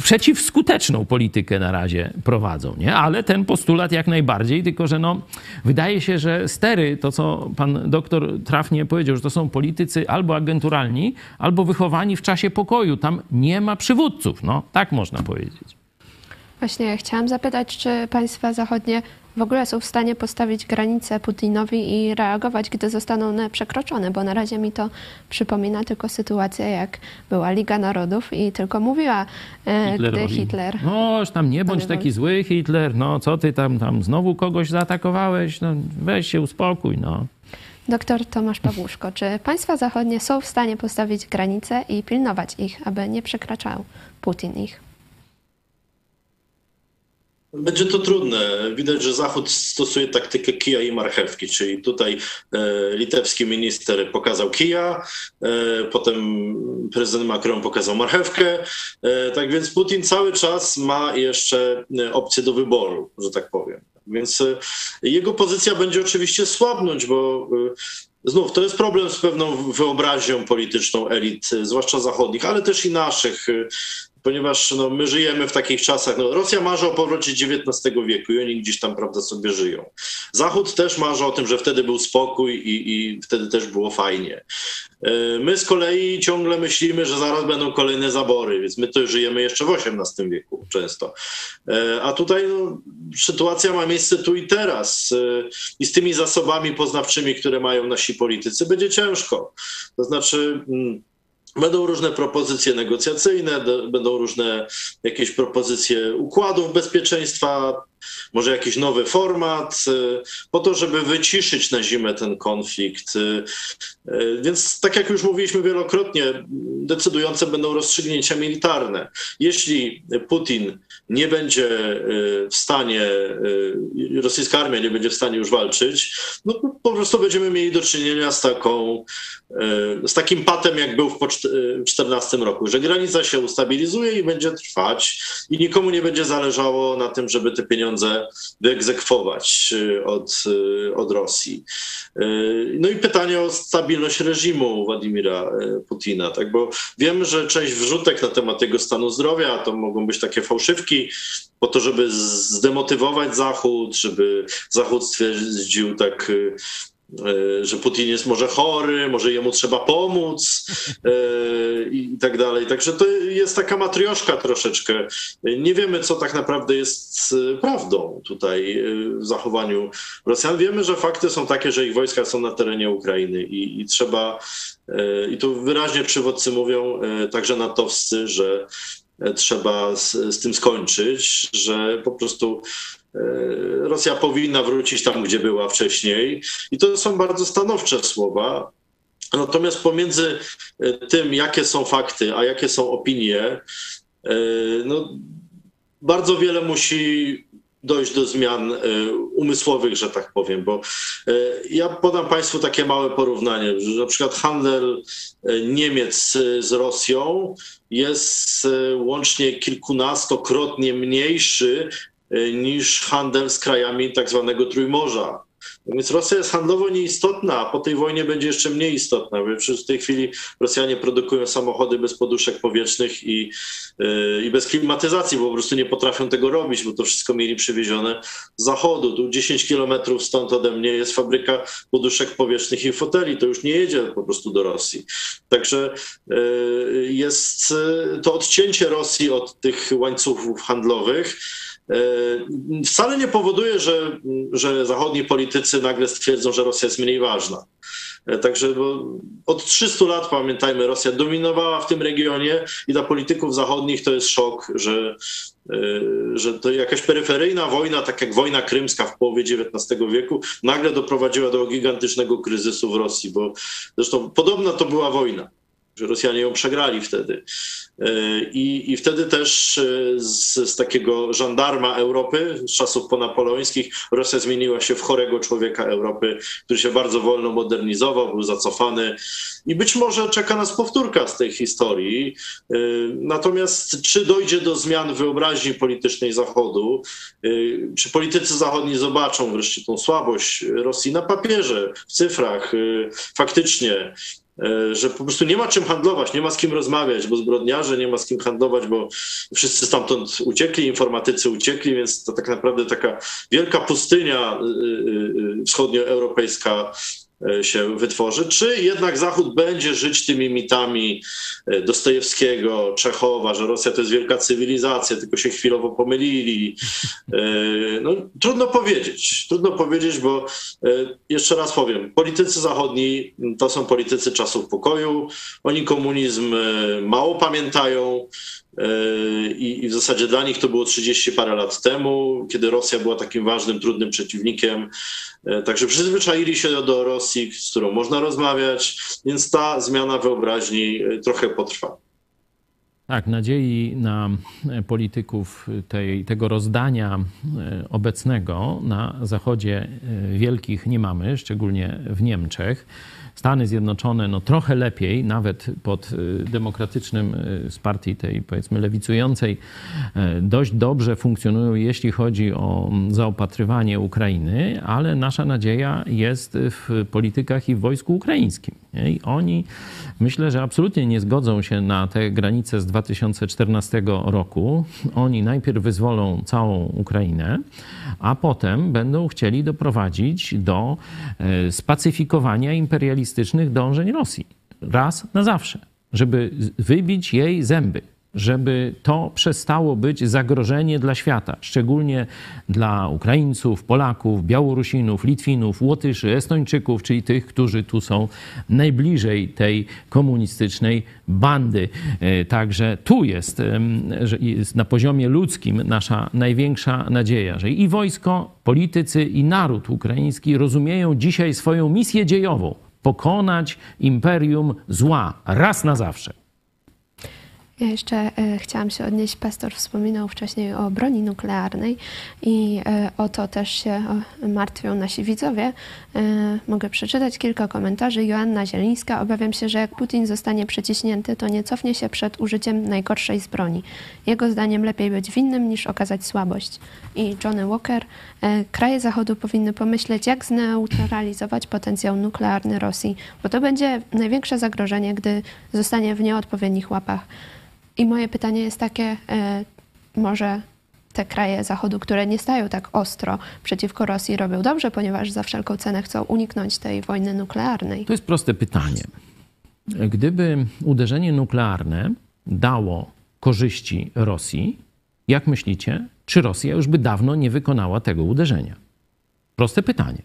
przeciwskuteczną politykę na razie prowadzą. Nie? Ale ten postulat jak najbardziej, tylko że no, wydaje się, że stery, to co pan doktor trafnie powiedział, że to są politycy albo agenturalni, albo wychowani w czasie pokoju. Tam nie ma przywódców. No, tak można powiedzieć. Właśnie chciałam zapytać, czy państwa zachodnie w ogóle są w stanie postawić granice Putinowi i reagować, gdy zostaną one przekroczone, bo na razie mi to przypomina tylko sytuację, jak była Liga Narodów i tylko mówiła, e, gdy Hitler... No, tam nie bądź taki zły Hitler, no co ty tam, tam znowu kogoś zaatakowałeś, no weź się uspokój, no. Doktor Tomasz Pawłuszko, czy państwa zachodnie są w stanie postawić granice i pilnować ich, aby nie przekraczał Putin ich? Będzie to trudne. Widać, że Zachód stosuje taktykę kija i marchewki, czyli tutaj e, litewski minister pokazał kija, e, potem prezydent Macron pokazał marchewkę. E, tak więc Putin cały czas ma jeszcze opcję do wyboru, że tak powiem. Więc e, jego pozycja będzie oczywiście słabnąć, bo e, znów to jest problem z pewną wyobraźnią polityczną elit, zwłaszcza zachodnich, ale też i naszych ponieważ no, my żyjemy w takich czasach. No, Rosja marzy o powrocie XIX wieku i oni gdzieś tam prawda, sobie żyją. Zachód też marzy o tym, że wtedy był spokój i, i wtedy też było fajnie. E, my z kolei ciągle myślimy, że zaraz będą kolejne zabory, więc my to żyjemy jeszcze w XVIII wieku często. E, a tutaj no, sytuacja ma miejsce tu i teraz. E, I z tymi zasobami poznawczymi, które mają nasi politycy, będzie ciężko. To znaczy. Będą różne propozycje negocjacyjne, będą różne jakieś propozycje układów bezpieczeństwa, może jakiś nowy format, y, po to, żeby wyciszyć na zimę ten konflikt. Y, y, więc, tak jak już mówiliśmy wielokrotnie, decydujące będą rozstrzygnięcia militarne. Jeśli Putin nie będzie w stanie, rosyjska armia nie będzie w stanie już walczyć, no po prostu będziemy mieli do czynienia z taką, z takim patem, jak był w 2014 roku, że granica się ustabilizuje i będzie trwać i nikomu nie będzie zależało na tym, żeby te pieniądze pieniądze wyegzekwować y, od, y, od Rosji. Y, no i pytanie o stabilność reżimu Władimira Putina, tak? bo wiem, że część wrzutek na temat jego stanu zdrowia to mogą być takie fałszywki, po to, żeby zdemotywować Zachód, żeby Zachód stwierdził tak że Putin jest może chory, może jemu trzeba pomóc e, i tak dalej. Także to jest taka matrioszka troszeczkę. Nie wiemy, co tak naprawdę jest e, prawdą tutaj w zachowaniu Rosjan. Wiemy, że fakty są takie, że ich wojska są na terenie Ukrainy i, i trzeba, i tu wyraźnie przywódcy mówią, także natowscy, że trzeba z, z tym skończyć, że po prostu Rosja powinna wrócić tam, gdzie była wcześniej. I to są bardzo stanowcze słowa. Natomiast pomiędzy tym, jakie są fakty, a jakie są opinie, no, bardzo wiele musi dojść do zmian e, umysłowych, że tak powiem, bo e, ja podam Państwu takie małe porównanie, że na przykład handel e, Niemiec z Rosją jest łącznie kilkunastokrotnie mniejszy niż handel z krajami tak zwanego Trójmorza. Więc Rosja jest handlowo nieistotna, a po tej wojnie będzie jeszcze mniej istotna. Przecież w tej chwili Rosjanie produkują samochody bez poduszek powietrznych i, yy, i bez klimatyzacji, bo po prostu nie potrafią tego robić, bo to wszystko mieli przywiezione z zachodu. Tu 10 kilometrów stąd ode mnie jest fabryka poduszek powietrznych i foteli. To już nie jedzie po prostu do Rosji. Także yy, jest yy, to odcięcie Rosji od tych łańcuchów handlowych wcale nie powoduje, że, że zachodni politycy nagle stwierdzą, że Rosja jest mniej ważna. E, także od 300 lat, pamiętajmy, Rosja dominowała w tym regionie i dla polityków zachodnich to jest szok, że, e, że to jakaś peryferyjna wojna, tak jak wojna krymska w połowie XIX wieku, nagle doprowadziła do gigantycznego kryzysu w Rosji, bo zresztą podobna to była wojna że Rosjanie ją przegrali wtedy. E, I, i wtedy też e, z, z, takiego żandarma Europy, z czasów ponapoleońskich, Rosja zmieniła się w chorego człowieka Europy, który się bardzo wolno modernizował, był zacofany. I być może czeka nas powtórka z tej historii. E, natomiast czy dojdzie do zmian wyobraźni politycznej Zachodu, czy politycy zachodni zobaczą wreszcie tą słabość Rosji na papierze, w cyfrach, faktycznie, że po prostu nie ma czym handlować, nie ma z kim rozmawiać, bo zbrodniarze nie ma z kim handlować, bo wszyscy stamtąd uciekli, informatycy uciekli, więc to tak naprawdę taka wielka pustynia y, y, y, wschodnioeuropejska E, się wytworzy, czy jednak Zachód będzie żyć tymi mitami e, Dostojewskiego, Czechowa, że Rosja to jest wielka cywilizacja, tylko się chwilowo pomylili. E, no, trudno powiedzieć, trudno powiedzieć, bo jeszcze raz powiem, politycy zachodni to są politycy czasów pokoju, oni komunizm mało pamiętają, i, I, w zasadzie dla nich to było 30 parę lat temu, kiedy Rosja była takim ważnym, trudnym przeciwnikiem. E, także przyzwyczaili się do Rosji, z którą można rozmawiać, więc ta zmiana wyobraźni e, trochę potrwa. Tak, nadziei na e, polityków tej, tego rozdania obecnego na zachodzie wielkich nie mamy, szczególnie w Niemczech. Stany Zjednoczone no, trochę lepiej, nawet pod y, demokratycznym y, z partii tej powiedzmy lewicującej, y, dość dobrze funkcjonują, jeśli chodzi o mm, zaopatrywanie Ukrainy, ale nasza nadzieja jest w politykach i w wojsku ukraińskim. I oni myślę, że absolutnie nie zgodzą się na te granice z 2014 roku. Oni najpierw wyzwolą całą Ukrainę, a potem będą chcieli doprowadzić do spacyfikowania imperialistycznego imperialistycznych dążeń Rosji. Raz na zawsze, żeby wybić jej zęby, żeby to przestało być zagrożenie dla świata, szczególnie dla Ukraińców, Polaków, Białorusinów, Litwinów, Łotyszy, Estończyków, czyli tych, którzy tu są najbliżej tej komunistycznej bandy. E, także tu jest, jest na poziomie ludzkim nasza największa nadzieja, że i wojsko, politycy, i naród ukraiński rozumieją dzisiaj swoją misję dziejową pokonać imperium zła raz na zawsze. Ja jeszcze e, chciałam się odnieść, pastor wspominał wcześniej o broni nuklearnej i e, o to też się martwią nasi widzowie. E, mogę przeczytać kilka komentarzy. Joanna Zielińska, obawiam się, że jak Putin zostanie przeciśnięty, to nie cofnie się przed użyciem najgorszej z broni. Jego zdaniem lepiej być winnym niż okazać słabość. I Johnny Walker, kraje Zachodu powinny pomyśleć, jak zneutralizować potencjał nuklearny Rosji, bo to będzie największe zagrożenie, gdy zostanie w nieodpowiednich łapach. I moje pytanie jest takie, e, może te kraje Zachodu, które nie stają tak ostro przeciwko Rosji, robią dobrze, ponieważ za wszelką cenę chcą uniknąć tej wojny nuklearnej? To jest proste pytanie. Gdyby uderzenie nuklearne dało korzyści Rosji, jak myślicie, czy Rosja już by dawno nie wykonała tego uderzenia? Proste pytanie.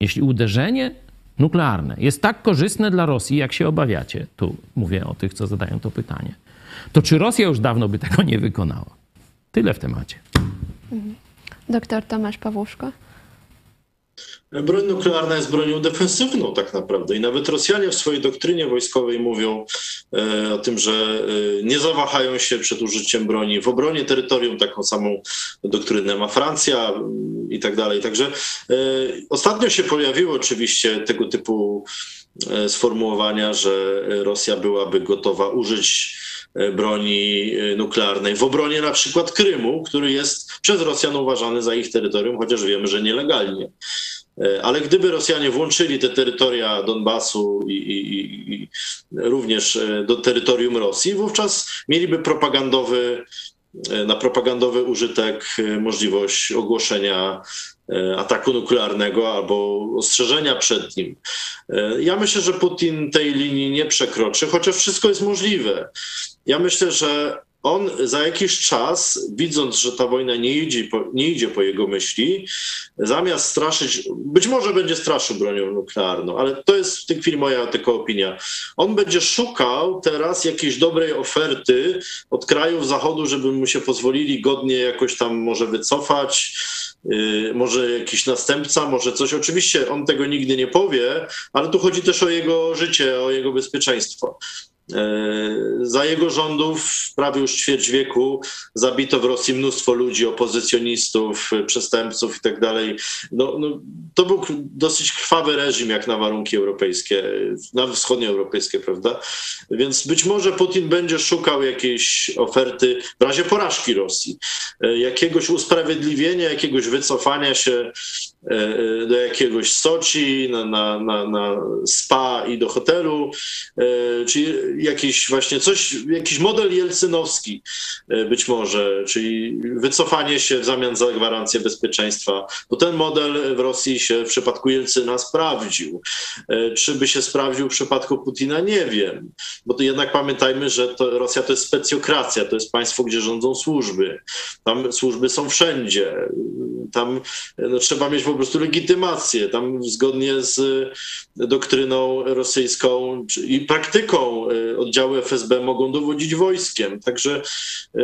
Jeśli uderzenie nuklearne jest tak korzystne dla Rosji, jak się obawiacie, tu mówię o tych, co zadają to pytanie, to czy Rosja już dawno by tego nie wykonała? Tyle w temacie. Mhm. Doktor Tomasz Pawłuszko. Broń nuklearna jest bronią defensywną tak naprawdę i nawet Rosjanie w swojej doktrynie wojskowej mówią e, o tym, że e, nie zawahają się przed użyciem broni w obronie terytorium, taką samą doktrynę ma Francja mm, i tak dalej. Także e, ostatnio się pojawiły oczywiście tego typu sformułowania, że Rosja byłaby gotowa użyć broni nuklearnej w obronie na przykład Krymu, który jest przez Rosjan uważany za ich terytorium, chociaż wiemy, że nielegalnie. E, ale gdyby Rosjanie włączyli te terytoria Donbasu i, i, i, również e, do terytorium Rosji, wówczas mieliby propagandowy, e, na propagandowy użytek możliwość ogłoszenia ataku nuklearnego albo ostrzeżenia przed nim. Ja myślę, że Putin tej linii nie przekroczy, chociaż wszystko jest możliwe. Ja myślę, że on za jakiś czas, widząc, że ta wojna nie idzie, po, nie idzie po jego myśli, zamiast straszyć, być może będzie straszył bronią nuklearną, ale to jest w tej chwili moja tylko opinia. On będzie szukał teraz jakiejś dobrej oferty od krajów Zachodu, żeby mu się pozwolili godnie jakoś tam może wycofać, yy, może jakiś następca, może coś. Oczywiście on tego nigdy nie powie, ale tu chodzi też o jego życie, o jego bezpieczeństwo. E, za jego rządów prawie już ćwierć wieku zabito w Rosji mnóstwo ludzi, opozycjonistów, przestępców i tak. No, no, to był dosyć krwawy reżim jak na warunki europejskie, na wschodnioeuropejskie, prawda? Więc być może Putin będzie szukał jakiejś oferty w razie porażki Rosji, e, jakiegoś usprawiedliwienia, jakiegoś wycofania się do jakiegoś Soczi, na, na, na, na spa i do hotelu, czyli jakiś właśnie coś, jakiś model jelcynowski e, być może, czyli wycofanie się w zamian za gwarancję bezpieczeństwa, bo ten model w Rosji się w przypadku Jelcyna sprawdził. E, czy by się sprawdził w przypadku Putina, nie wiem, bo to jednak pamiętajmy, że to Rosja to jest specjokracja, to jest państwo, gdzie rządzą służby. Tam służby są wszędzie. Tam no, trzeba mieć po prostu legitymację. Tam zgodnie z doktryną rosyjską i praktyką e, oddziały FSB mogą dowodzić wojskiem. Także e, e,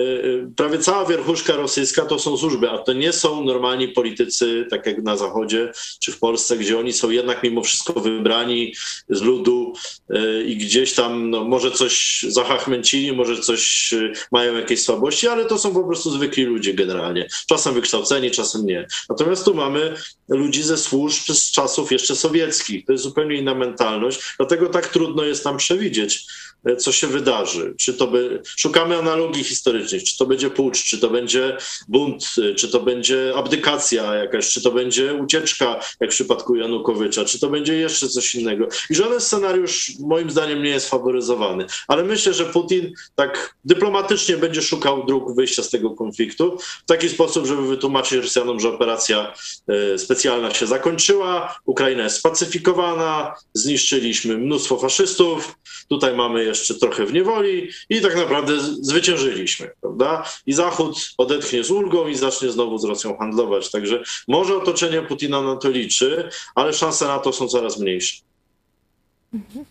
prawie cała wierchuszka rosyjska to są służby, a to nie są normalni politycy, tak jak na Zachodzie czy w Polsce, gdzie oni są jednak mimo wszystko wybrani z ludu e, i gdzieś tam no, może coś zahachmęcili, może coś mają jakieś słabości, ale to są po prostu zwykli ludzie generalnie. Czasem wykształceni, czasem nie. Natomiast tu mamy ludzi ze służb z czasów jeszcze sowieckich. To jest zupełnie inna mentalność, dlatego tak trudno jest nam przewidzieć, co się wydarzy. Czy to by, szukamy analogii historycznych, czy to będzie pucz, czy to będzie bunt, e, czy to będzie abdykacja jakaś, czy to będzie ucieczka, jak w przypadku Janukowycza, czy to będzie jeszcze coś innego. I żaden scenariusz moim zdaniem nie jest faworyzowany. Ale myślę, że Putin tak dyplomatycznie będzie szukał dróg wyjścia z tego konfliktu w taki sposób, żeby wytłumaczyć Rosjanom, że operacja e, specjalna się zakończyła, Ukraina jest spacyfikowana, zniszczyliśmy mnóstwo faszystów, tutaj mamy jeszcze trochę w niewoli i tak naprawdę zwyciężyliśmy, prawda? I Zachód odetchnie z ulgą i zacznie znowu z Rosją handlować. Także może otoczenie Putina na to liczy, ale szanse na to są coraz mniejsze. Mhm.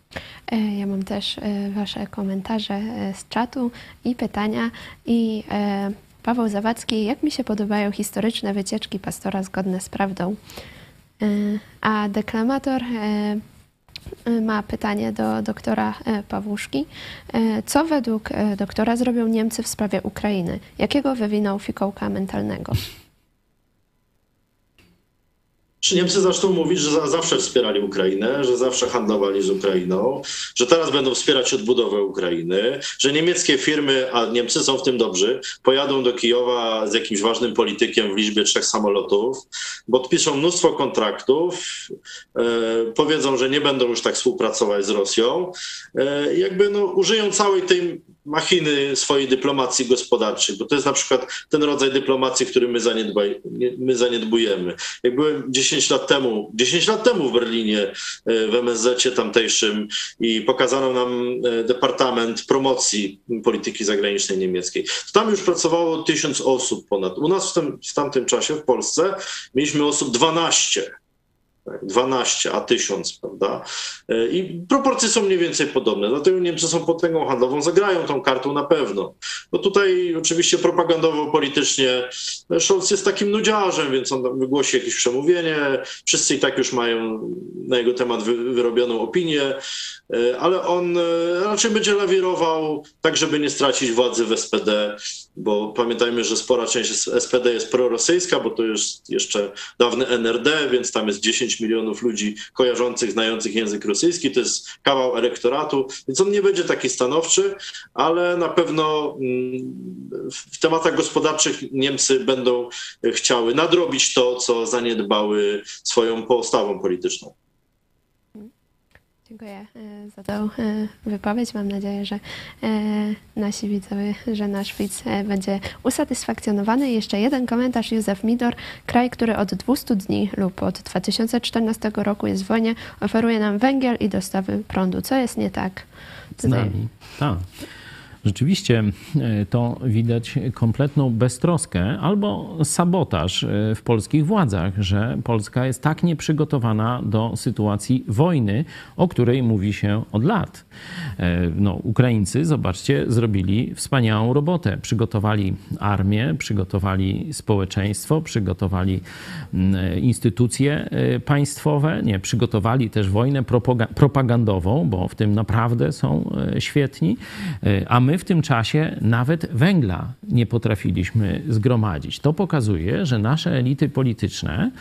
E, ja mam też e, Wasze komentarze e, z czatu i pytania. I Paweł Zawadzki, jak mi się podobają historyczne wycieczki pastora zgodne z prawdą? A deklamator ma pytanie do doktora e, Pawłuszki. E, co według e, doktora zrobią Niemcy w sprawie Ukrainy? Jakiego wywinął fikołka mentalnego? Czy Niemcy zaczną mówić, że zawsze wspierali Ukrainę, że zawsze handlowali z Ukrainą, że teraz będą wspierać odbudowę Ukrainy, że niemieckie firmy, a Niemcy są w tym dobrzy, pojadą do Kijowa z jakimś ważnym politykiem w liczbie trzech samolotów, podpiszą mnóstwo kontraktów, e, powiedzą, że nie będą już tak współpracować z Rosją, e, jakby no, użyją całej tej machiny swojej dyplomacji gospodarczej, bo to jest na przykład ten rodzaj dyplomacji, który my, zaniedbaj, my zaniedbujemy. Jak byłem 10 lat temu, 10 lat temu w Berlinie e, w MSZ tamtejszym i pokazano nam e, Departament Promocji Polityki Zagranicznej Niemieckiej, to tam już pracowało tysiąc osób ponad. U nas w, tym, w tamtym czasie w Polsce mieliśmy osób 12 12, a 1000, prawda? E, I proporcje są mniej więcej podobne. Dlatego Niemcy są potęgą handlową, zagrają tą kartą na pewno. No tutaj oczywiście propagandowo, politycznie Scholz jest takim nudziarzem, więc on wygłosi jakieś przemówienie. Wszyscy i tak już mają na jego temat wyrobioną opinię, e, ale on e, raczej będzie lawirował tak, żeby nie stracić władzy w SPD, bo pamiętajmy, że spora część SPD jest prorosyjska, bo to jest jeszcze dawny NRD, więc tam jest 10 milionów ludzi kojarzących, znających język rosyjski, to jest kawał elektoratu, więc on nie będzie taki stanowczy, ale na pewno mm, w tematach gospodarczych Niemcy będą chciały nadrobić to, co zaniedbały swoją postawą polityczną. Dziękuję e, za tę e, wypowiedź. Mam nadzieję, że e, nasi widzowie, że nasz widz będzie usatysfakcjonowany. Jeszcze jeden komentarz. Józef Midor. Kraj, który od 200 dni lub od 2014 roku jest w wojnie, oferuje nam węgiel i dostawy prądu. Co jest nie tak? Z nami. Tak. Rzeczywiście e, to widać kompletną beztroskę albo sabotaż e, w polskich władzach, że Polska jest tak nieprzygotowana do sytuacji wojny, o której mówi się od lat. E, no, Ukraińcy, zobaczcie, zrobili wspaniałą robotę. Przygotowali armię, przygotowali społeczeństwo, przygotowali instytucje państwowe, nie, przygotowali też wojnę propagandową, bo w tym naprawdę są świetni, a my my w tym czasie nawet węgla nie potrafiliśmy zgromadzić. To pokazuje, że nasze elity polityczne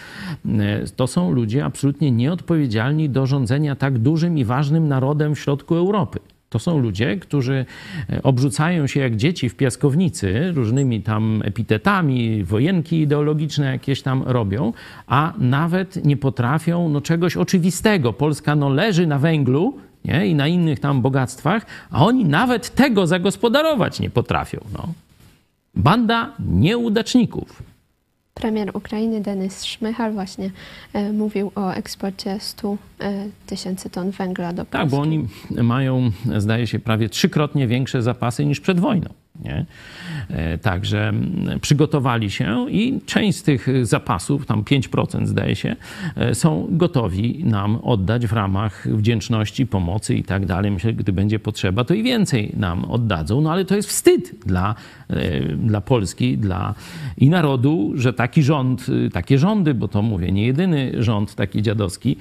e, to są ludzie absolutnie nieodpowiedzialni do rządzenia tak dużym i ważnym narodem w środku Europy. To są ludzie, którzy e, obrzucają się jak dzieci w piaskownicy różnymi tam epitetami, wojenki ideologiczne jakieś tam robią, a nawet nie potrafią no, czegoś oczywistego. Polska no, leży na węglu, nie? i na innych tam bogactwach, a oni nawet tego zagospodarować nie potrafią. No. Banda nieudaczników. Premier Ukrainy Denis Szmychal właśnie e, mówił o eksporcie 100 e, tysięcy ton węgla do Polski. Tak, bo oni mają, zdaje się, prawie trzykrotnie większe zapasy niż przed wojną. Nie? E, także przygotowali się i część z tych zapasów, tam 5% zdaje się, e, są gotowi nam oddać w ramach wdzięczności, pomocy i tak dalej. Myślę, gdy będzie potrzeba, to i więcej nam oddadzą. No ale to jest wstyd dla, e, dla Polski, dla i narodu, że taki rząd, takie rządy, bo to mówię, nie jedyny rząd taki dziadowski,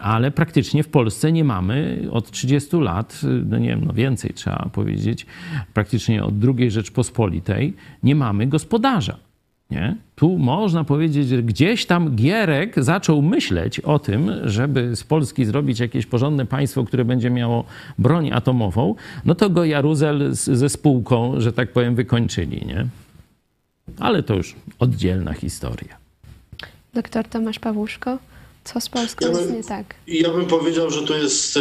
ale praktycznie w Polsce nie mamy od 30 lat, no nie wiem, no więcej trzeba powiedzieć, praktycznie od II Rzeczpospolitej nie mamy gospodarza. Nie? Tu można powiedzieć, że gdzieś tam Gierek zaczął myśleć o tym, żeby z Polski zrobić jakieś porządne państwo, które będzie miało broń atomową, no to go Jaruzel ze spółką, że tak powiem, wykończyli. Nie? Ale to już oddzielna historia. Doktor Tomasz Pawłuszko. Co z Polską ja bym, jest nie tak? Ja bym powiedział, że to jest y,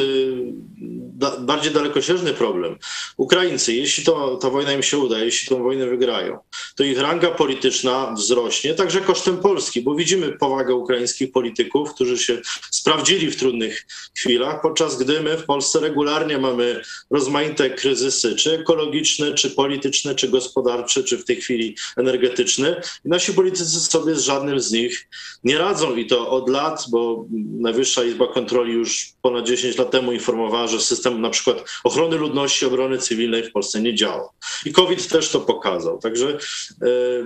da, bardziej dalekosiężny problem. Ukraińcy, jeśli to, ta wojna im się uda, jeśli tę wojnę wygrają, to ich ranga polityczna wzrośnie, także kosztem Polski, bo widzimy powagę ukraińskich polityków, którzy się sprawdzili w trudnych chwilach, podczas gdy my w Polsce regularnie mamy rozmaite kryzysy, czy ekologiczne, czy polityczne, czy gospodarcze, czy w tej chwili energetyczne. I nasi politycy sobie z żadnym z nich nie radzą i to od lat, bo Najwyższa Izba Kontroli już ponad 10 lat temu informowała, że system na przykład ochrony ludności, obrony cywilnej w Polsce nie działa. I COVID też to pokazał. Także e,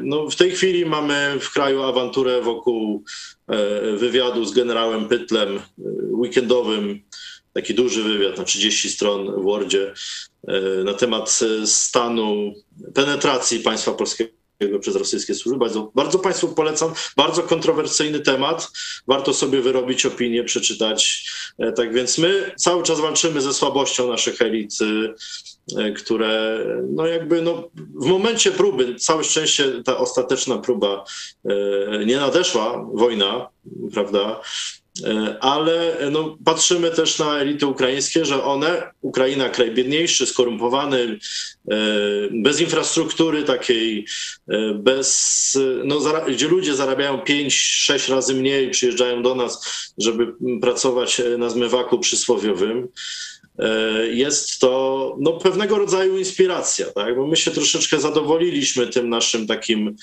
no, w tej chwili mamy w kraju awanturę wokół e, wywiadu z generałem Pytlem, e, weekendowym, taki duży wywiad na 30 stron w Wordzie na temat stanu penetracji państwa polskiego przez rosyjskie służby. Bardzo, bardzo Państwu polecam. Bardzo kontrowersyjny temat. Warto sobie wyrobić opinię, przeczytać. E, tak więc my cały czas walczymy ze słabością naszych elit, e, które no jakby no, w momencie próby, całe szczęście ta ostateczna próba e, nie nadeszła, wojna, prawda, E, ale no, patrzymy też na elity ukraińskie, że one, Ukraina, kraj biedniejszy, skorumpowany, e, bez infrastruktury takiej, e, bez, no, gdzie ludzie zarabiają 5-6 razy mniej, przyjeżdżają do nas, żeby pracować na zmywaku przysłowiowym jest to no, pewnego rodzaju inspiracja, tak? bo my się troszeczkę zadowoliliśmy tym naszym takim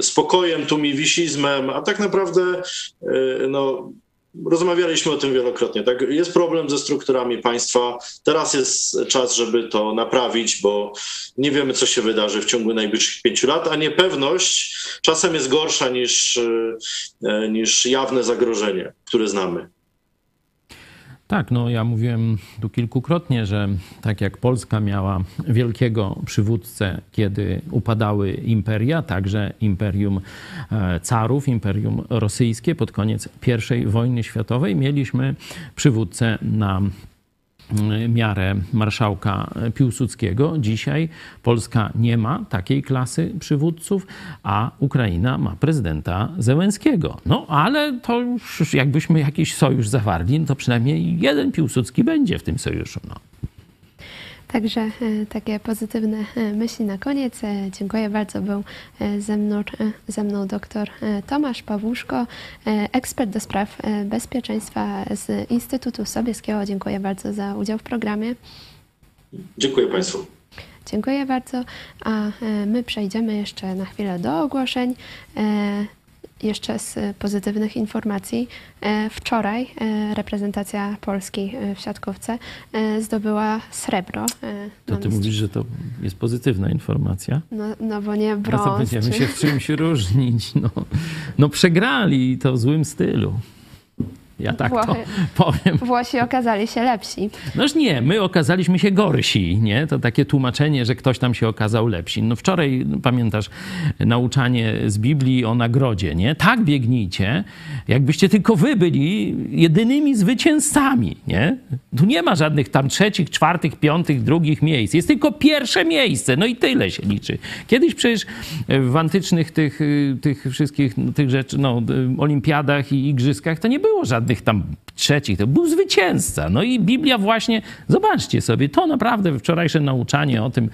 spokojem, tumiwisizmem, a tak naprawdę no, Rozmawialiśmy o tym wielokrotnie. Tak? Jest problem ze strukturami państwa. Teraz jest czas, żeby to naprawić, bo nie wiemy, co się wydarzy w ciągu najbliższych pięciu lat, a niepewność czasem jest gorsza niż, e, niż jawne zagrożenie, które znamy. Tak, no ja mówiłem tu kilkukrotnie, że tak jak Polska miała wielkiego przywódcę, kiedy upadały imperia, także imperium e, carów, imperium rosyjskie pod koniec I wojny światowej, mieliśmy przywódcę na miarę marszałka Piłsudskiego. Dzisiaj Polska nie ma takiej klasy przywódców, a Ukraina ma prezydenta Zełenskiego. No ale to już jakbyśmy jakiś sojusz zawarli, to przynajmniej jeden Piłsudski będzie w tym sojuszu. No. Także e, takie pozytywne e, myśli na koniec. E, dziękuję bardzo. Był ze mną, ze mną dr Tomasz Pawłuszko, ekspert do spraw bezpieczeństwa z Instytutu Sobieskiego. Dziękuję bardzo za udział w programie. Dziękuję Państwu. Dziękuję bardzo. A my przejdziemy jeszcze na chwilę do ogłoszeń jeszcze z pozytywnych informacji. E, wczoraj e, reprezentacja Polski e, w siatkówce zdobyła srebro. To ty mówisz, że to jest pozytywna informacja? No, no bo nie brąz. No to będziemy czy... się w czymś różnić. No, no przegrali to w złym stylu. Ja tak Włochy, to powiem. Włosi okazali się lepsi. Noż nie, my okazaliśmy się gorsi, nie? To takie tłumaczenie, że ktoś tam się okazał lepsi. No wczoraj, pamiętasz, nauczanie z Biblii o nagrodzie, nie? Tak biegnijcie, jakbyście tylko wy byli jedynymi zwycięzcami, nie? Tu nie ma żadnych tam trzecich, czwartych, piątych, drugich miejsc. Jest tylko pierwsze miejsce, no i tyle się liczy. Kiedyś przecież w antycznych tych, tych wszystkich tych rzeczy, no, olimpiadach i igrzyskach to nie było żadnych żadnych tam trzecich, to był zwycięzca. No i Biblia właśnie, zobaczcie sobie, to naprawdę wczorajsze nauczanie o tym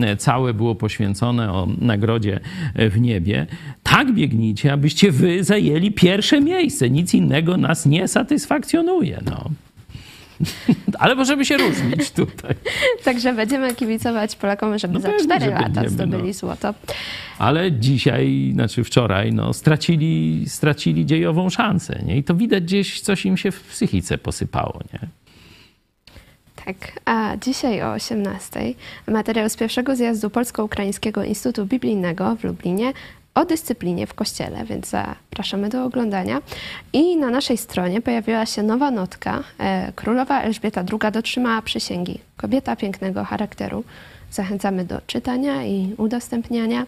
e, całe było poświęcone o nagrodzie e, w niebie. Tak biegnijcie, abyście wy zajęli pierwsze miejsce. Nic innego nas nie satysfakcjonuje. No. Ale możemy się różnić tutaj. Także będziemy kibicować Polakom, żeby no za cztery lata będziemy, zdobyli no. złoto. Ale dzisiaj, znaczy wczoraj, no, stracili, stracili dziejową szansę. Nie? I to widać gdzieś, coś im się w psychice posypało. Nie? Tak, a dzisiaj o 18 materiał z pierwszego zjazdu Polsko-Ukraińskiego Instytutu Biblijnego w Lublinie o dyscyplinie w kościele, więc zapraszamy do oglądania. I na naszej stronie pojawiła się nowa notka. E, królowa Elżbieta II dotrzymała przysięgi. Kobieta pięknego charakteru. Zachęcamy do czytania i udostępniania.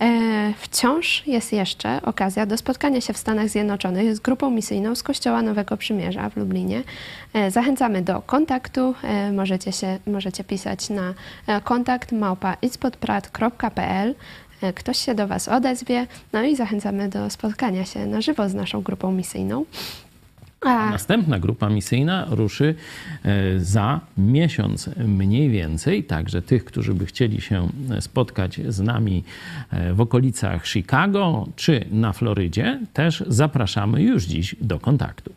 E, wciąż jest jeszcze okazja do spotkania się w Stanach Zjednoczonych z grupą misyjną z Kościoła Nowego Przymierza w Lublinie. E, zachęcamy do kontaktu. Możecie, się, możecie pisać na kontakt małpa ktoś się do Was odezwie, no i zachęcamy do spotkania się na żywo z naszą grupą misyjną. A następna grupa misyjna ruszy e, za miesiąc mniej więcej. Także tych, którzy by chcieli się spotkać z nami e, w okolicach Chicago czy na Florydzie, też zapraszamy już dziś do kontaktu.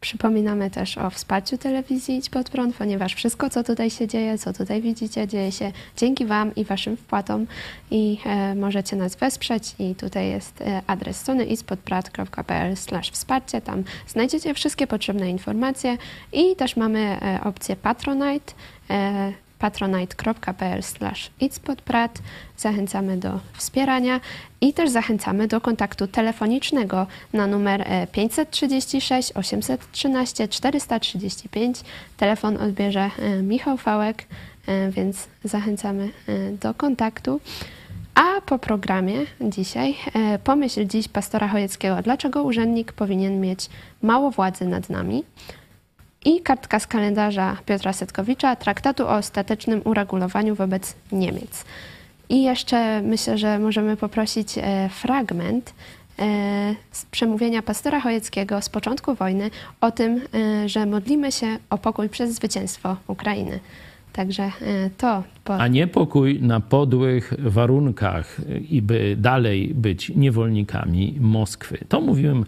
Przypominamy też o wsparciu telewizji Idź Pod Prąd, ponieważ wszystko, co tutaj się dzieje, co tutaj widzicie, dzieje się dzięki Wam i Waszym wpłatom. I e, możecie nas wesprzeć i tutaj jest e, adres strony idźpodprad.pl wsparcie, tam znajdziecie wszystkie potrzebne informacje. I też mamy e, opcję Patronite, e, patronite.pl itspodprat. Zachęcamy do wspierania i też zachęcamy do kontaktu telefonicznego na numer 536 813 435. Telefon odbierze e, Michał Fałek, e, więc zachęcamy e, do kontaktu. A po programie dzisiaj pomyśl dziś pastora Chojeckiego, dlaczego urzędnik powinien mieć mało władzy nad nami i kartka z kalendarza Piotra Setkowicza, traktatu o ostatecznym uregulowaniu wobec Niemiec. I jeszcze myślę, że możemy poprosić e, fragment e, z przemówienia pastora Chojeckiego z początku wojny o tym, e, że modlimy się o pokój przez zwycięstwo Ukrainy. Także to. Po... A nie pokój na podłych warunkach i by dalej być niewolnikami Moskwy. To mówiłem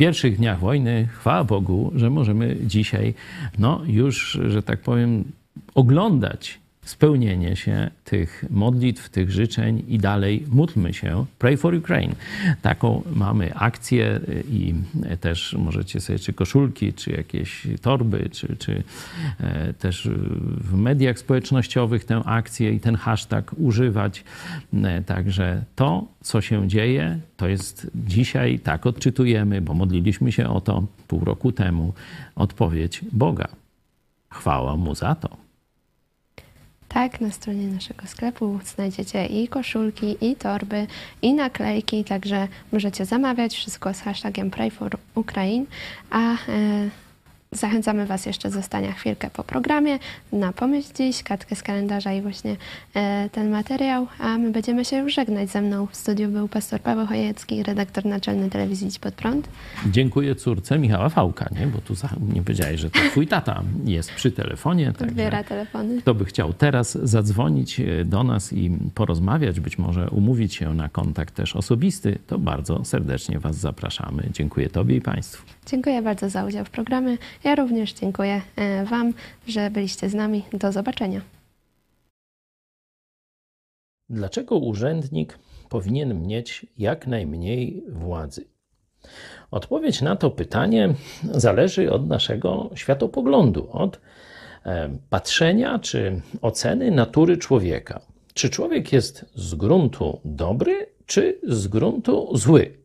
pierwszych dniach wojny. Chwała Bogu, że możemy dzisiaj, no już, że tak powiem, oglądać spełnienie się tych modlitw, tych życzeń i dalej módlmy się. Pray for Ukraine. Taką mamy akcję i też możecie sobie czy koszulki, czy jakieś torby, czy, czy e, też w mediach społecznościowych tę akcję i ten hashtag używać. E, także to, co się dzieje, to jest dzisiaj, tak odczytujemy, bo modliliśmy się o to pół roku temu, odpowiedź Boga. Chwała Mu za to. Tak, na stronie naszego sklepu znajdziecie i koszulki, i torby, i naklejki, także możecie zamawiać wszystko z hashtagiem Pray for Ukraine, a e, Zachęcamy Was jeszcze zostania chwilkę po programie na Pomyśl Dziś, kartkę z kalendarza i właśnie e, ten materiał, a my będziemy się już żegnać. Ze mną w studiu był pastor Paweł Chojecki, redaktor naczelny telewizji Idź Pod Prąd. Dziękuję córce Michała Fałka, nie? bo tu nie powiedziałeś, że to twój tata jest przy telefonie. Odbiera telefony. Kto by chciał teraz zadzwonić e, do nas i porozmawiać, być może umówić się na kontakt też osobisty, to bardzo serdecznie Was zapraszamy. Dziękuję Tobie i Państwu. Dziękuję bardzo za udział w programie. Ja również dziękuję e, Wam, że byliście z nami. Do zobaczenia. Dlaczego urzędnik powinien mieć jak najmniej władzy? Odpowiedź na to pytanie zależy od naszego światopoglądu, od e, patrzenia czy oceny natury człowieka. Czy człowiek jest z gruntu dobry, czy z gruntu zły?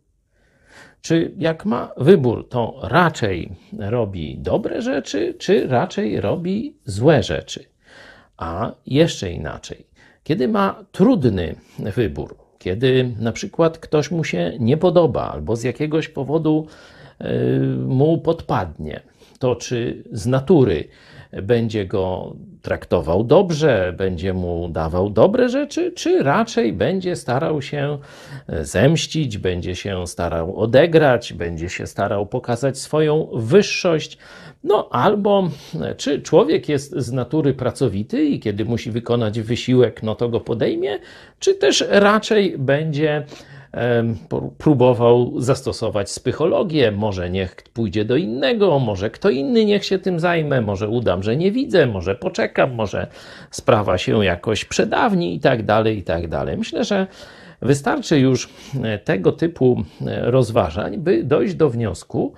Czy jak ma wybór, to raczej robi dobre rzeczy, czy raczej robi złe rzeczy? A jeszcze inaczej, kiedy ma trudny wybór, kiedy na przykład ktoś mu się nie podoba albo z jakiegoś powodu y, mu podpadnie, to czy z natury będzie go traktował dobrze, będzie mu dawał dobre rzeczy, czy raczej będzie starał się e, zemścić, będzie się starał odegrać, będzie się starał pokazać swoją wyższość. No albo e, czy człowiek jest z natury pracowity i kiedy musi wykonać wysiłek, no to go podejmie, czy też raczej będzie próbował zastosować psychologię. Może niech pójdzie do innego, może kto inny niech się tym zajmie, może udam, że nie widzę, może poczekam, może sprawa się jakoś przedawni i tak dalej, i tak dalej. Myślę, że wystarczy już e, tego typu e, rozważań, by dojść do wniosku,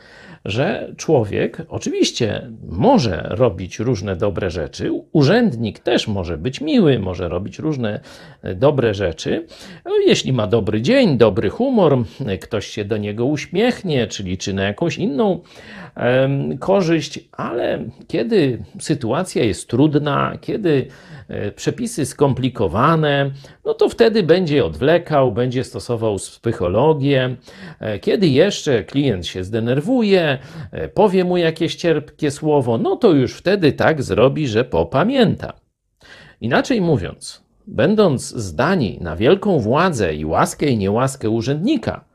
że człowiek oczywiście może robić różne dobre rzeczy, urzędnik też może być miły, może robić różne e, dobre rzeczy. No, jeśli ma dobry dzień, dobry humor, ktoś się do niego uśmiechnie, czy liczy na jakąś inną korzyść, ale kiedy sytuacja jest trudna, kiedy E, przepisy skomplikowane, no to wtedy będzie odwlekał, będzie stosował psychologię. E, kiedy jeszcze klient się zdenerwuje, e, powie mu jakieś cierpkie słowo, no to już wtedy tak zrobi, że popamięta. Inaczej mówiąc, będąc zdani na wielką władzę i łaskę i niełaskę urzędnika,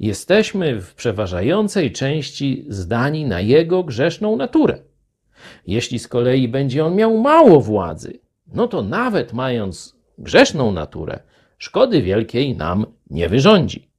jesteśmy w przeważającej części zdani na jego grzeszną naturę. Jeśli z kolei będzie on miał mało władzy, no to nawet mając grzeszną naturę, szkody wielkiej nam nie wyrządzi.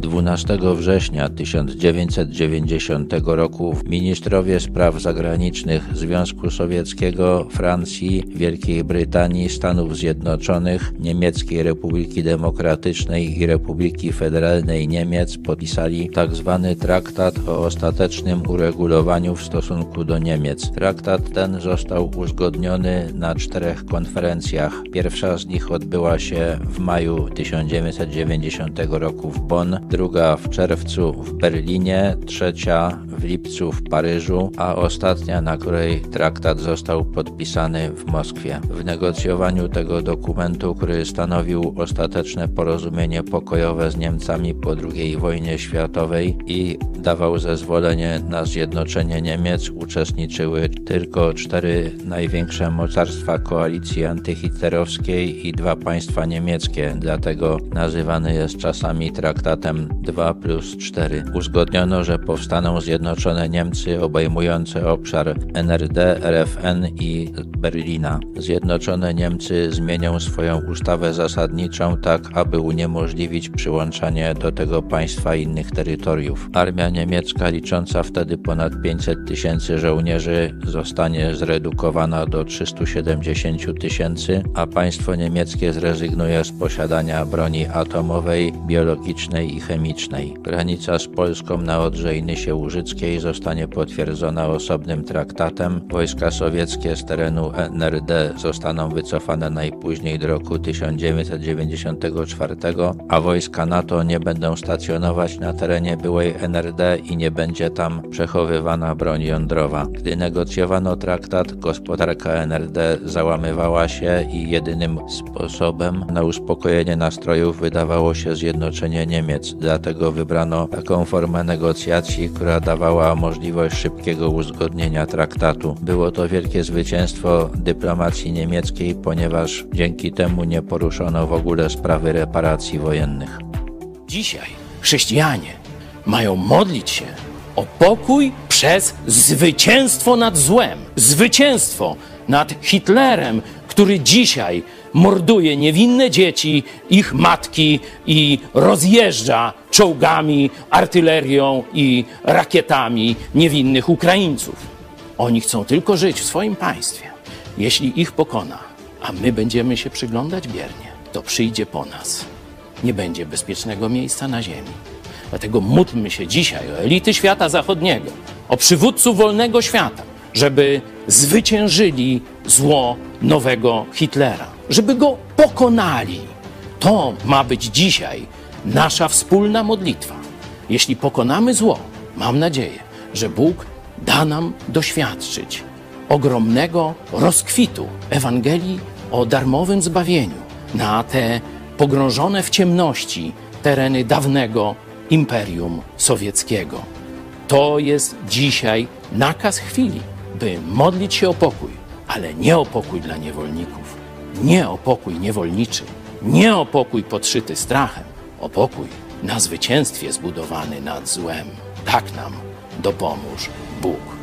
12 września 1990 roku ministrowie spraw zagranicznych Związku Sowieckiego, Francji, Wielkiej Brytanii, Stanów Zjednoczonych, Niemieckiej Republiki Demokratycznej i Republiki Federalnej Niemiec podpisali tzw. Tak traktat o ostatecznym uregulowaniu w stosunku do Niemiec. Traktat ten został uzgodniony na czterech konferencjach. Pierwsza z nich odbyła się w maju 1990 roku w Bonn, druga w czerwcu w Berlinie, trzecia w lipcu w Paryżu, a ostatnia, na której traktat został podpisany w Moskwie. W negocjowaniu tego dokumentu, który stanowił ostateczne porozumienie pokojowe z Niemcami po II wojnie światowej i dawał zezwolenie na zjednoczenie Niemiec, uczestniczyły tylko cztery największe mocarstwa koalicji antyhitlerowskiej i dwa państwa niemieckie, dlatego nazywany jest czasami traktatem 2 plus 4. Uzgodniono, że powstaną zjednoczone Niemcy obejmujące obszar NRD, RFN i Berlina. Zjednoczone Niemcy zmienią swoją ustawę zasadniczą tak, aby uniemożliwić przyłączanie do tego państwa innych terytoriów. Armia niemiecka licząca wtedy ponad 500 tysięcy żołnierzy zostanie zredukowana do 370 tysięcy, a państwo niemieckie zrezygnuje z posiadania broni atomowej, biologicznej i chemicznej. Granica z Polską na Odrze i Nysie Łużyckiej zostanie potwierdzona osobnym traktatem. Wojska sowieckie z terenu NRD zostaną wycofane najpóźniej do roku 1994, a wojska NATO nie będą stacjonować na terenie byłej NRD i nie będzie tam przechowywana broń jądrowa. Gdy negocjowano traktat, gospodarka NRD załamywała się i jedynym sposobem na uspokojenie nastrojów wydawało się zjednoczenie Niemiec. Dlatego wybrano taką formę negocjacji, która dawała możliwość szybkiego uzgodnienia traktatu. Było to wielkie zwycięstwo dyplomacji niemieckiej, ponieważ dzięki temu nie poruszono w ogóle sprawy reparacji wojennych. Dzisiaj chrześcijanie mają modlić się o pokój przez zwycięstwo nad złem, zwycięstwo nad Hitlerem, który dzisiaj morduje niewinne dzieci, ich matki i rozjeżdża czołgami, artylerią i rakietami niewinnych Ukraińców. Oni chcą tylko żyć w swoim państwie. Jeśli ich pokona, a my będziemy się przyglądać biernie, to przyjdzie po nas. Nie będzie bezpiecznego miejsca na ziemi. Dlatego módlmy się dzisiaj o elity świata zachodniego, o przywódców wolnego świata, żeby zwyciężyli zło nowego Hitlera, żeby go pokonali. To ma być dzisiaj nasza wspólna modlitwa. Jeśli pokonamy zło, mam nadzieję, że Bóg da nam doświadczyć ogromnego rozkwitu Ewangelii o darmowym zbawieniu na te pogrążone w ciemności tereny dawnego Imperium Sowieckiego. To jest dzisiaj nakaz chwili, by modlić się o pokój, ale nie o pokój dla niewolników, nie o pokój niewolniczy, nie o pokój podszyty strachem, o pokój na zwycięstwie zbudowany nad złem. Tak nam dopomóż Bóg.